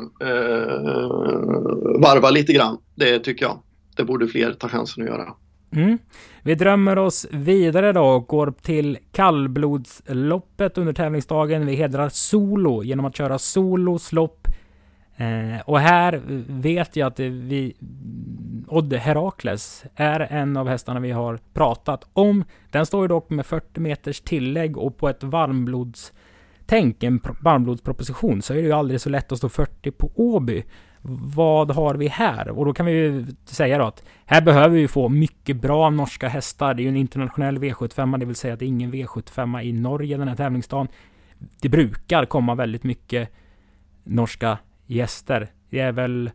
eh, lite grann. Det tycker jag. Det borde fler ta chansen att göra. Mm. Vi drömmer oss vidare då och går till kallblodsloppet under tävlingsdagen. Vi hedrar Solo genom att köra Solos lopp. Eh, och här vet jag att vi... Odd Herakles är en av hästarna vi har pratat om. Den står ju dock med 40 meters tillägg och på ett varmblodstänk, en varmblodsproposition, så är det ju aldrig så lätt att stå 40 på Åby vad har vi här? Och då kan vi ju säga då att här behöver vi få mycket bra norska hästar. Det är ju en internationell V75, det vill säga att det är ingen V75 i Norge den här tävlingsdagen. Det brukar komma väldigt mycket norska gäster. Det är väl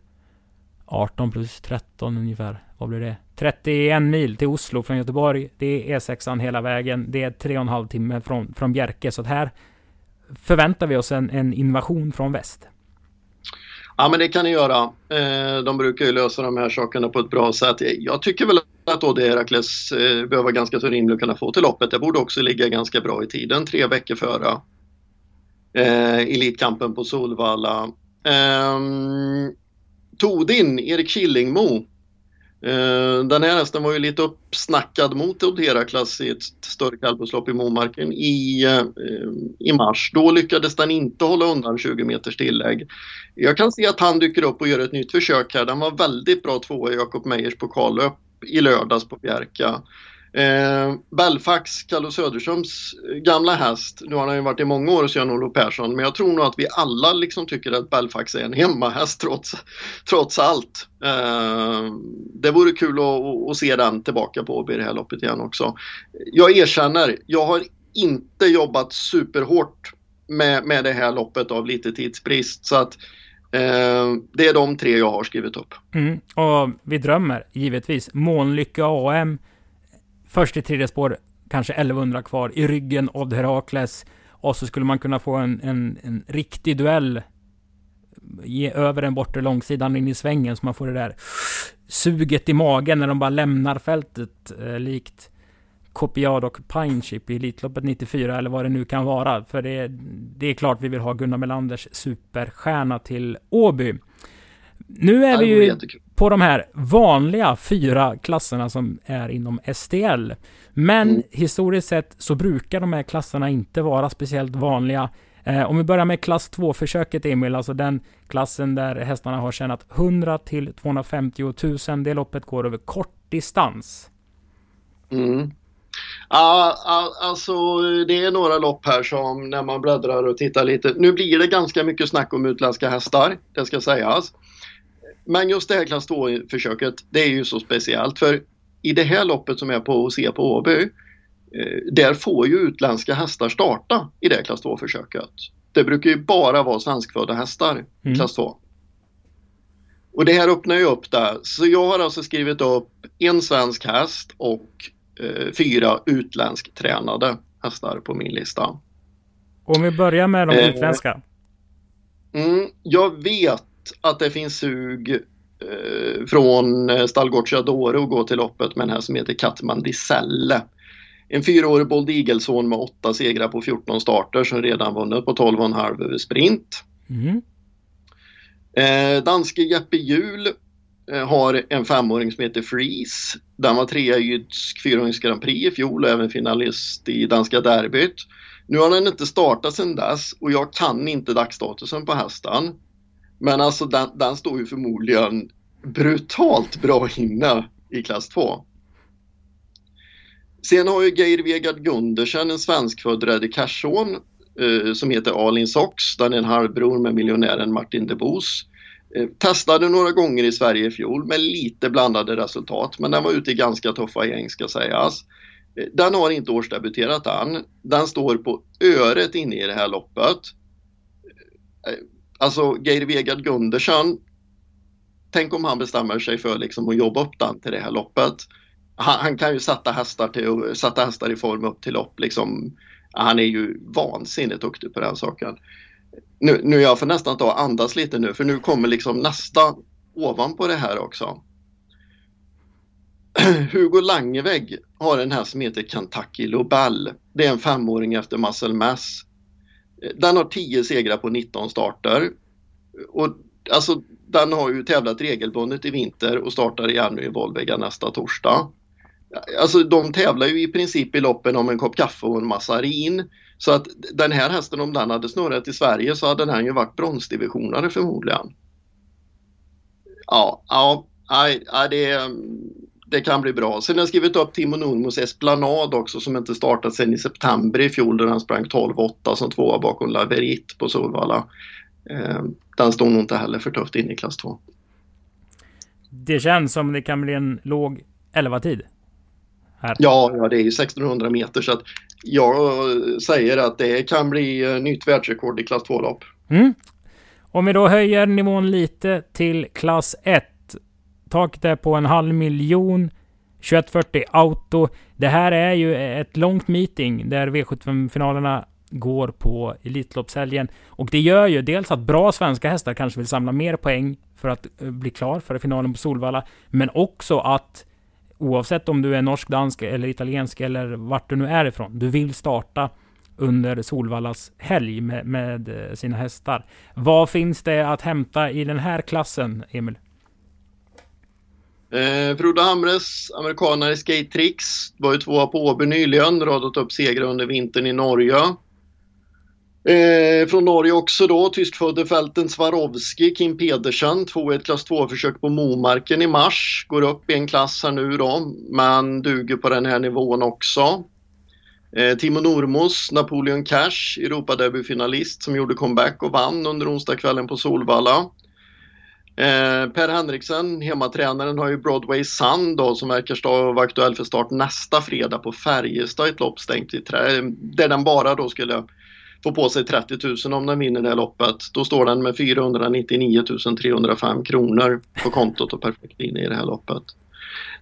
18 plus 13 ungefär. Vad blir det? 31 mil till Oslo från Göteborg. Det är E6an hela vägen. Det är 3,5 timme från, från Bjerke. Så att här förväntar vi oss en, en invasion från väst. Ja men det kan ni göra. Eh, de brukar ju lösa de här sakerna på ett bra sätt. Jag tycker väl att Odd Herakles eh, bör vara ganska så rimlig att kunna få till loppet. Det borde också ligga ganska bra i tiden, tre veckor före eh, Elitkampen på Solvalla. Eh, Todin, Erik Killingmo. Eh, den här hästen var ju lite uppsnackad mot Odd i ett större kallblodslopp i Momarken i, eh, i mars. Då lyckades den inte hålla undan 20 meters tillägg. Jag kan se att han dyker upp och gör ett nytt försök här. Den var väldigt bra tvåa i Jakob Meyers pokallöp i lördags på Bjerka. Eh, Belfax, Kalle Söderströms eh, gamla häst, nu har han ju varit i många år hos Jan-Olof Persson, men jag tror nog att vi alla liksom tycker att Belfax är en hemmahäst trots, trots allt. Eh, det vore kul att, att, se den tillbaka på i det här loppet igen också. Jag erkänner, jag har inte jobbat superhårt med, med det här loppet av lite tidsbrist. Så att Eh, det är de tre jag har skrivit upp. Mm. Och vi drömmer givetvis. Månlycke AM. Först i tredje spår, kanske 1100 kvar. I ryggen Odd Herakles. Och så skulle man kunna få en, en, en riktig duell. Ge över den bortre långsidan in i svängen så man får det där suget i magen när de bara lämnar fältet. Eh, likt Copiad och Pinechip i Elitloppet 94 eller vad det nu kan vara. För det, det är klart vi vill ha Gunnar Melanders superstjärna till Åby. Nu är vi ju på de här vanliga fyra klasserna som är inom STL. Men mm. historiskt sett så brukar de här klasserna inte vara speciellt vanliga. Eh, om vi börjar med klass 2-försöket Emil, alltså den klassen där hästarna har tjänat 100 till 250 000. Det loppet går över kort distans. Mm. Ja, alltså det är några lopp här som när man bläddrar och tittar lite. Nu blir det ganska mycket snack om utländska hästar, det ska sägas. Men just det här klass 2-försöket, det är ju så speciellt för i det här loppet som är på att se på Åby, eh, där får ju utländska hästar starta i det klass 2-försöket. Det brukar ju bara vara svenskfödda hästar mm. klass 2. Och det här öppnar ju upp det. Så jag har alltså skrivit upp en svensk häst och eh, fyra utländsk tränade hästar på min lista. Om vi börjar med de eh, utländska. Mm, jag vet att det finns sug eh, från eh, Stallgårdsjadore att gå till loppet med en häst som heter Katman Diselle. En fyraårig Bold Eagleson med åtta segrar på 14 starter som redan vunnit på 12,5 över sprint. Mm. Eh, danske Jeppe Hjul Eh, har en femåring som heter Freeze. Den var trea i Jysk fyraårings Grand Prix i fjol och även finalist i danska derbyt. Nu har den inte startat sedan dess och jag kan inte dagsstatusen på hästen. Men alltså den, den står ju förmodligen brutalt bra inne i klass 2. Sen har ju Geir Vegard Gundersen en svenskfödd Reddy eh, som heter Alin Sox. Den är en halvbror med miljonären Martin de Boos. Eh, testade några gånger i Sverige i fjol med lite blandade resultat men den var ute i ganska tuffa gäng ska sägas. Eh, den har inte årsdebuterat än. Den står på öret inne i det här loppet. Eh, Alltså Geir Vegard Gundersen, tänk om han bestämmer sig för liksom att jobba upp den till det här loppet. Han, han kan ju sätta hästar, till, sätta hästar i form upp till lopp. Liksom. Han är ju vansinnigt duktig på den saken nu, nu jag får nästan ta och andas lite nu för nu kommer liksom nästa ovanpå det här också. [clears throat] Hugo Langevägg har en häst som heter Kentucky Lobel. Det är en femåring efter Muscle Mass. Den har 10 segrar på 19 starter. Och alltså, den har ju tävlat regelbundet i vinter och startar igen nu i Volvega nästa torsdag. Alltså de tävlar ju i princip i loppen om en kopp kaffe och en massarin. Så att den här hästen om den hade snurrat i Sverige så hade den ju varit bronsdivisionare förmodligen. Ja, ja, nej, det, mm, det kan bli bra. Sen har jag skrivit upp Timo Nurmos Esplanad också som inte startat sedan i september i fjol där han sprang 12-8 som tvåa bakom Laverit på Solvalla. Eh, den stod nog inte heller för tufft in i klass 2. Det känns som det kan bli en låg 11-tid. Här. Ja, ja, det är ju 1600 meter så att jag säger att det kan bli eh, nytt världsrekord i klass 2-lopp. Mm. Om vi då höjer nivån lite till klass 1. Taket är på en halv miljon. 2140 auto. Det här är ju ett långt meeting där V75-finalerna går på Elitloppshelgen. Och det gör ju dels att bra svenska hästar kanske vill samla mer poäng för att eh, bli klar för finalen på Solvalla. Men också att oavsett om du är norsk, dansk eller italiensk eller vart du nu är ifrån. Du vill starta under Solvallas helg med, med eh, sina hästar. Vad finns det att hämta i den här klassen, Emil? Eh, Frode Hamres amerikanare Skate Tricks var ju tvåa på Åby nyligen, radat upp segrar under vintern i Norge. Eh, från Norge också då, tyskfödde fälten Swarovski, Kim Pedersen, två ett klass 2-försök på Momarken i mars. Går upp i en klass här nu då, men duger på den här nivån också. Eh, Timo Normos, Napoleon Cash, Europaderbyfinalist som gjorde comeback och vann under onsdagskvällen på Solvalla. Eh, per Henriksen, hemmatränaren, har ju Broadway Sun då som verkar vara aktuell för start nästa fredag på Färjestad, ett lopp stängt i trä, där den bara då skulle få på sig 30 000 om den vinner det här loppet. Då står den med 499 305 kronor på kontot och perfekt in i det här loppet.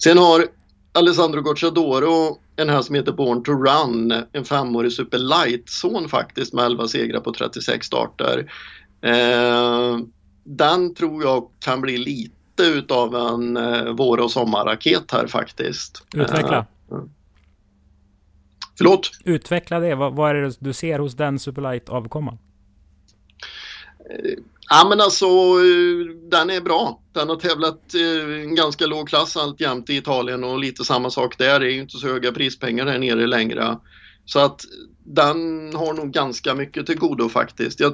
Sen har Alessandro Gocciadoro en här som heter Born to Run, en femårig Super Light-son faktiskt med 11 segrar på 36 starter. Eh, den tror jag kan bli lite utav en eh, vår och sommarraket här faktiskt. Utveckla. Eh, Förlåt? Utveckla det. Vad, vad är det du ser hos den Superlight-avkomman? Eh, ja men alltså eh, den är bra. Den har tävlat eh, en ganska låg klass alltjämt i Italien och lite samma sak där. Det är ju inte så höga prispengar där nere längre. Så att den har nog ganska mycket till godo faktiskt. Jag,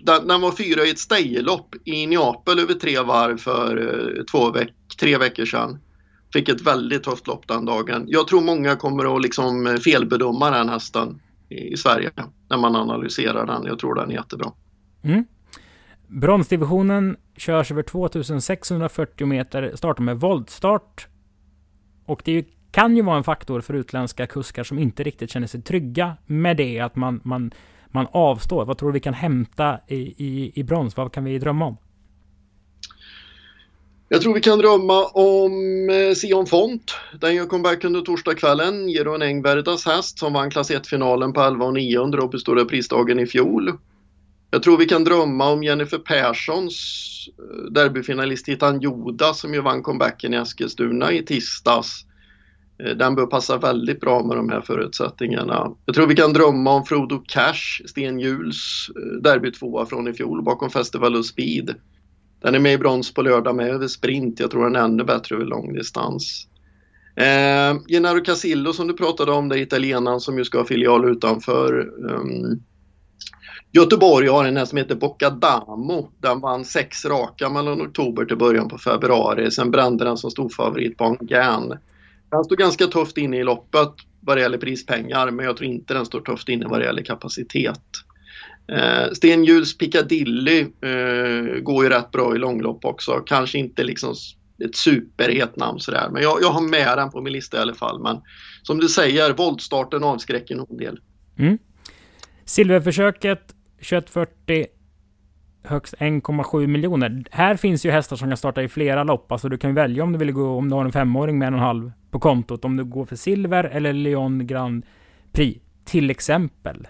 den, den, var fyra i ett stejlopp i Neapel över tre varv för eh, två veck, tre veckor sedan fick ett väldigt tufft lopp den dagen. Jag tror många kommer att liksom eh, felbedöma den hästen i Sverige när man analyserar den. Jag tror den är jättebra. Mm. Bronsdivisionen körs över 2640 meter, startar med voltstart. Och det kan ju vara en faktor för utländska kuskar som inte riktigt känner sig trygga med det, att man, man, man avstår. Vad tror du vi kan hämta i, i, i brons? Vad kan vi drömma om? Jag tror vi kan drömma om eh, Sion Font. Den gör comeback under torsdagskvällen. Jeroen Engverdas häst som vann klass 1-finalen på 11 och 9 under Åby Stora Prisdagen i fjol. Jag tror vi kan drömma om Jennifer Perssons eh, derbyfinalist Hitan Joda som ju vann comebacken i Eskilstuna i tisdags. Eh, den bör passa väldigt bra med de här förutsättningarna. Jag tror vi kan drömma om Frodo Cash, Sten Juls eh, derbytvåa från i fjol bakom Festival of Speed. Den är med i brons på lördag med över sprint. Jag tror den är ännu bättre över långdistans. Eh, Gennaro Casillo som du pratade om, det är italienaren som ju ska ha filial utanför um, Göteborg har en som heter Boccadamo. Den vann sex raka mellan oktober till början på februari. Sen brände den som storfavorit på Angan. Den står ganska tufft inne i loppet vad det gäller prispengar men jag tror inte den står tufft inne vad det gäller kapacitet. Eh, Stenhjuls Piccadilly eh, går ju rätt bra i långlopp också. Kanske inte liksom ett superhet namn sådär. Men jag, jag har med den på min lista i alla fall. Men som du säger, voltstarten avskräcker nog en del. Mm. Silverförsöket 2140 högst 1,7 miljoner. Här finns ju hästar som kan starta i flera lopp. Alltså du kan välja om du vill gå, om du har en femåring med en och en halv på kontot. Om du går för silver eller Leon Grand Prix. Till exempel.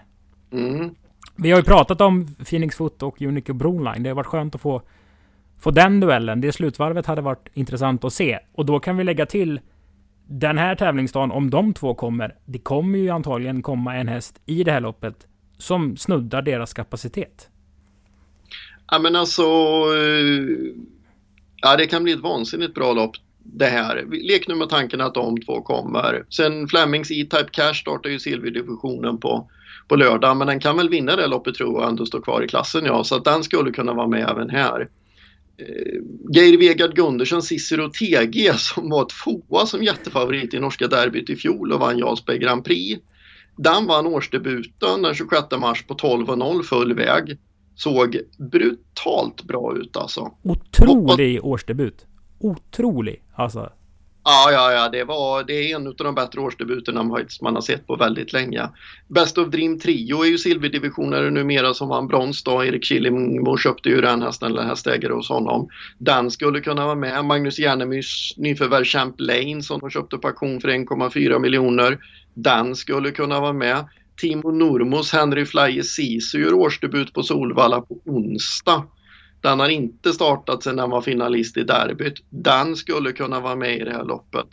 Mm. Vi har ju pratat om Phoenix Foot och Unico Broline. Det har varit skönt att få, få den duellen. Det slutvarvet hade varit intressant att se. Och då kan vi lägga till den här tävlingsdagen, om de två kommer. Det kommer ju antagligen komma en häst i det här loppet som snuddar deras kapacitet. Ja men alltså, eh, ja det kan bli ett vansinnigt bra lopp det här. Lek nu med tanken att de två kommer. Sen Flemings E-Type Cash startar ju silverdivisionen på på lördag. Men den kan väl vinna det loppet tror jag och ändå stå kvar i klassen ja. Så att den skulle kunna vara med även här. Eh, Geir Vegard Gundersen, Cicero TG som var tvåa som jättefavorit i norska derbyt i fjol och vann Jarlsberg Grand Prix. Den vann årsdebuten den 26 mars på 12.00 full väg. Såg brutalt bra ut alltså. Otrolig årsdebut. Otrolig alltså. Ja, ja, ja, det, var, det är en av de bättre årsdebuterna man har sett på väldigt länge. Best of Dream Trio är ju silverdivisionare numera som vann brons då. Erik Kilimo köpte ju den hästen, eller hästägare hos honom. Den skulle kunna vara med. Magnus Järnemyrs nyförvärv Champlain som de köpte på auktion för 1,4 miljoner. Den skulle kunna vara med. Timo Normos Henry Flyer Sisu gör årsdebut på Solvalla på onsdag. Den har inte startat sedan den var finalist i derbyt. Den skulle kunna vara med i det här loppet.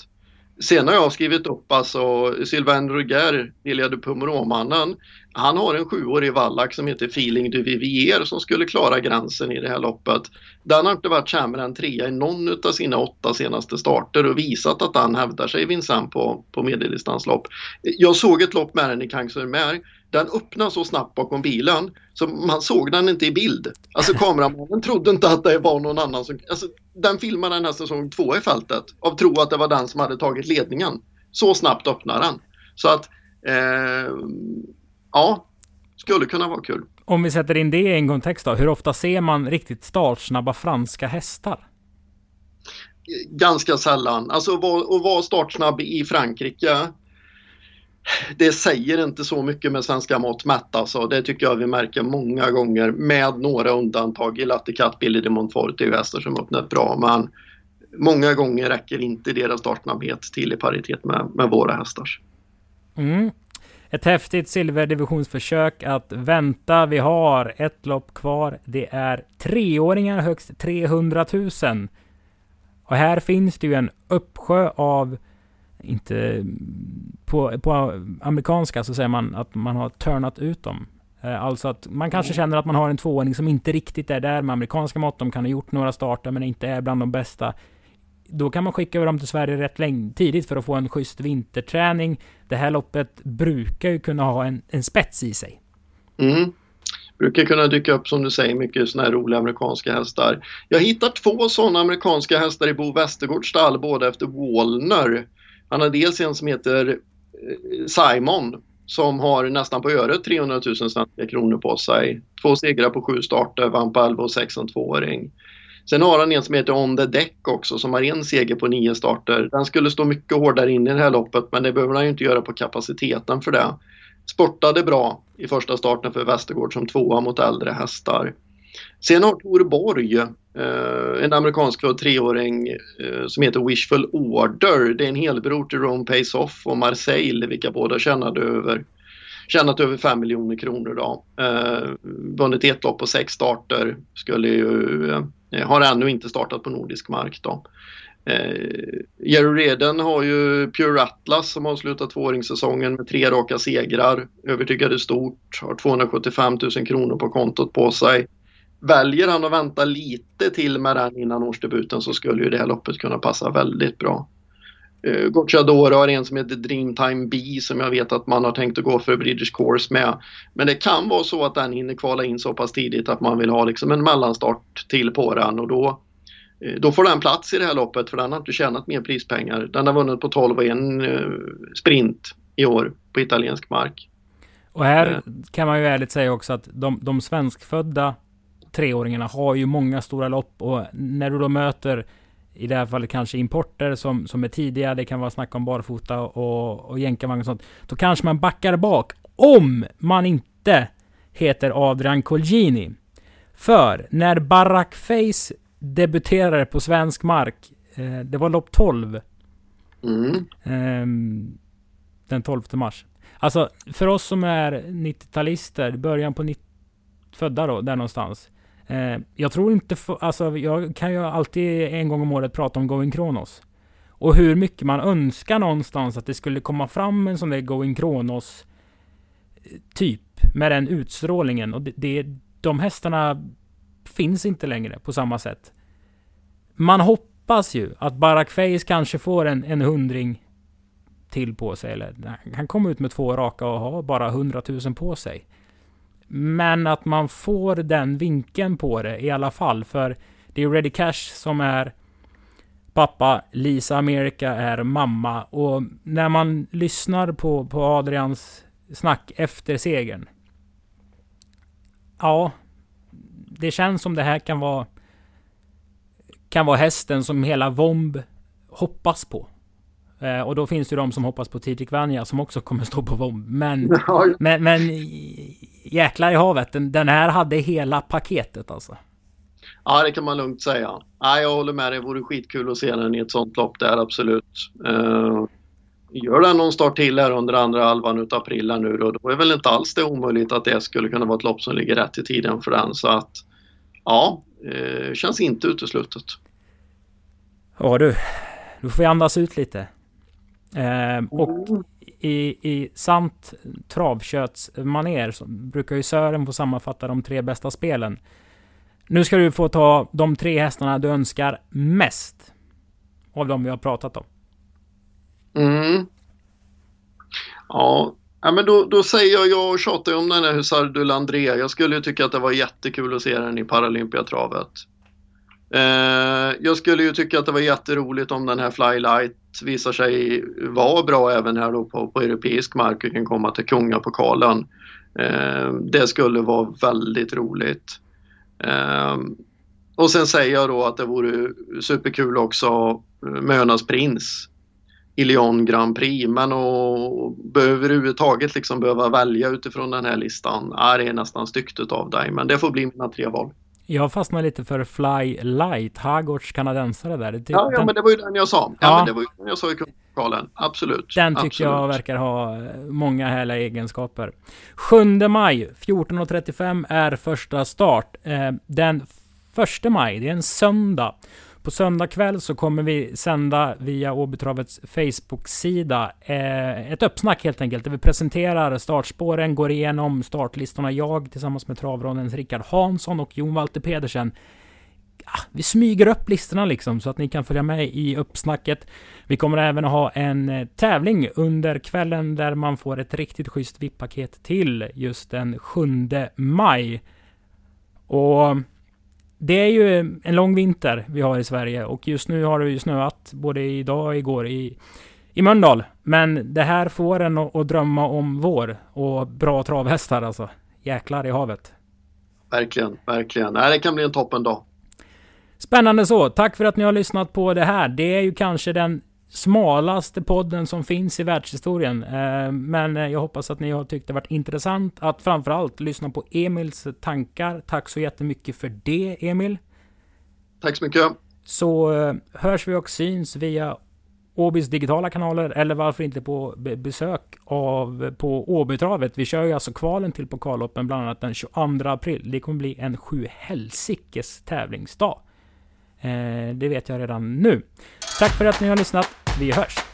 Sen har jag skrivit upp alltså Sylvain Ruger, Iliade Pumromannen. Han har en sjuårig vallack som heter Feeling du Vivier som skulle klara gränsen i det här loppet. Den har inte varit sämre än trea i någon av sina åtta senaste starter och visat att han hävdar sig Vincent på, på medeldistanslopp. Jag såg ett lopp med den i Kangsurmer den öppnade så snabbt bakom bilen så man såg den inte i bild. Alltså kameramannen trodde inte att det var någon annan som... Alltså, den filmade den här säsong två i fältet av tro att det var den som hade tagit ledningen. Så snabbt öppnar den. Så att, eh, ja, skulle kunna vara kul. Om vi sätter in det i en kontext då. Hur ofta ser man riktigt startsnabba franska hästar? Ganska sällan. Alltså att vara startsnabb i Frankrike det säger inte så mycket med svenska mått mätt alltså. Det tycker jag vi märker många gånger med några undantag. I Latticat, Billy de Montfort är ju hästar som öppnat bra men många gånger räcker inte deras startsnabbhet till i paritet med, med våra hästars. Mm. Ett häftigt silverdivisionsförsök att vänta. Vi har ett lopp kvar. Det är treåringar högst 300 000. Och här finns det ju en uppsjö av inte på, på amerikanska så säger man att man har turnat ut dem. Eh, alltså att man kanske känner att man har en tvååring som inte riktigt är där med amerikanska mått. De kan ha gjort några starter men inte är bland de bästa. Då kan man skicka över dem till Sverige rätt länge, tidigt för att få en schysst vinterträning. Det här loppet brukar ju kunna ha en, en spets i sig. Mm. Brukar kunna dyka upp som du säger mycket sådana här roliga amerikanska hästar. Jag hittar två sådana amerikanska hästar i Bo Westergårds stall båda efter Wallner. Han har dels en som heter eh, Simon som har nästan på öret 300 000 svenska kronor på sig. Två segrar på sju starter, vann på 11 och 6 som tvååring. Sen har han en som heter On the Deck också som har en seger på nio starter. Den skulle stå mycket hårdare in i det här loppet men det behöver han ju inte göra på kapaciteten för det. Sportade bra i första starten för Västergård som tvåa mot äldre hästar. Sen har Tor Borg, eh, en amerikansk treåring eh, som heter Wishful Order. Det är en helbror till Rome Pays Off och Marseille vilka båda tjänade över tjänat över 5 miljoner kronor då. Eh, vunnit ett lopp på sex starter. Skulle ju, eh, har ännu inte startat på nordisk mark då. Eh, Jerry Reden har ju Pure Atlas som avslutat tvååringssäsongen med tre raka segrar. Övertygade stort, har 275 000 kronor på kontot på sig. Väljer han att vänta lite till med den innan årsdebuten så skulle ju det här loppet kunna passa väldigt bra. Uh, Gocciadoro har en som heter Dreamtime B som jag vet att man har tänkt att gå för British Course med. Men det kan vara så att den hinner kvala in så pass tidigt att man vill ha liksom en mellanstart till på den och då, uh, då får den plats i det här loppet för den har inte tjänat mer prispengar. Den har vunnit på 12 och en uh, sprint i år på italiensk mark. Och här kan man ju ärligt säga också att de, de svenskfödda treåringarna har ju många stora lopp och när du då möter i det här fallet kanske importer som, som är tidiga, det kan vara snack om barfota och, och jänkarvagn och sånt. Då kanske man backar bak om man inte heter Adrian Colgini. För när Barackface debuterade på svensk mark, eh, det var lopp 12. Mm. Eh, den 12 mars. Alltså för oss som är 90-talister, början på 90 födda då, där någonstans. Eh, jag tror inte, alltså jag kan ju alltid en gång om året prata om Going Kronos. Och hur mycket man önskar någonstans att det skulle komma fram en sån där Going Kronos eh, typ med den utstrålningen. Och det, det, de hästarna finns inte längre på samma sätt. Man hoppas ju att Barack Face kanske får en, en hundring till på sig. Eller han kommer ut med två raka och har bara hundratusen på sig. Men att man får den vinkeln på det i alla fall. För det är Ready Cash som är pappa, Lisa America är mamma. Och när man lyssnar på, på Adrians snack efter segern. Ja, det känns som det här kan vara kan vara hästen som hela Vomb hoppas på. Eh, och då finns det de som hoppas på Tidrik Vanja som också kommer stå på Vomb. [laughs] Men, men, men jäklar i havet. Den, den här hade hela paketet alltså. Ja, det kan man lugnt säga. Ja, jag håller med dig. Det vore skitkul att se den i ett sånt lopp där, absolut. Uh, gör den någon start till här under andra halvan utav april här nu då, då är väl inte alls det omöjligt att det skulle kunna vara ett lopp som ligger rätt i tiden för den. Så att ja, uh, känns inte uteslutet. Ja du, du får vi andas ut lite. Eh, och i, i sant travköttsmaner så brukar ju Sören få sammanfatta de tre bästa spelen. Nu ska du få ta de tre hästarna du önskar mest. Av de vi har pratat om. Mm. Ja, ja men då, då säger jag, jag tjatar ju om den här Husardul Andrea. Jag skulle ju tycka att det var jättekul att se den i Paralympiatravet. Eh, jag skulle ju tycka att det var jätteroligt om den här Flylight visar sig vara bra även här då på, på europeisk mark och kan komma till kungapokalen. Eh, det skulle vara väldigt roligt. Eh, och sen säger jag då att det vore superkul också eh, med Önas prins i Lyon Grand Prix. Men att överhuvudtaget liksom behöva välja utifrån den här listan är det nästan styggt av dig. Men det får bli mina tre val. Jag fastnar lite för Fly Light, Hagårds kanadensare där. Det, Ja, ja den, men det var ju den jag sa. Ja, Ja. men det var ju den jag sa i kungapokalen. Absolut. den tycker Absolut. jag verkar ha eh, många härliga egenskaper. 7 maj 14.35 är första start. Eh, Den 1 maj, det är en söndag. På söndag kväll så kommer vi sända via Åbytravets Facebook-sida eh, ett uppsnack helt enkelt, där vi presenterar startspåren, går igenom startlistorna jag tillsammans med travronens Rickard Hansson och Jon Walter Pedersen. Ah, vi smyger upp listorna liksom så att ni kan följa med i uppsnacket. Vi kommer även att ha en eh, tävling under kvällen där man får ett riktigt schysst VIP-paket till just den 7 maj. Och det är ju en lång vinter vi har i Sverige och just nu har det ju snöat både idag och igår i, i Mölndal. Men det här får en att, drömma om vår och bra travhästar alltså. Jäklar i havet. Verkligen, verkligen. Nej, det kan bli en toppen dag. Spännande så. Tack för att ni har lyssnat på det här. Det är ju kanske den smalaste podden som finns i världshistorien. Eh, Men eh, jag hoppas att ni har tyckt det varit intressant att framförallt lyssna på Emils tankar. Tack så jättemycket för det, Emil. Tack så mycket. Så eh, hörs vi och syns via Åbys digitala kanaler eller varför inte på be- besök av på Åbytravet. Vi kör ju alltså kvalen till pokalloppen bland annat den 22 april. Det kommer bli en sju helsikes tävlingsdag. Det vet jag redan nu. Tack för att ni har lyssnat. Vi hörs!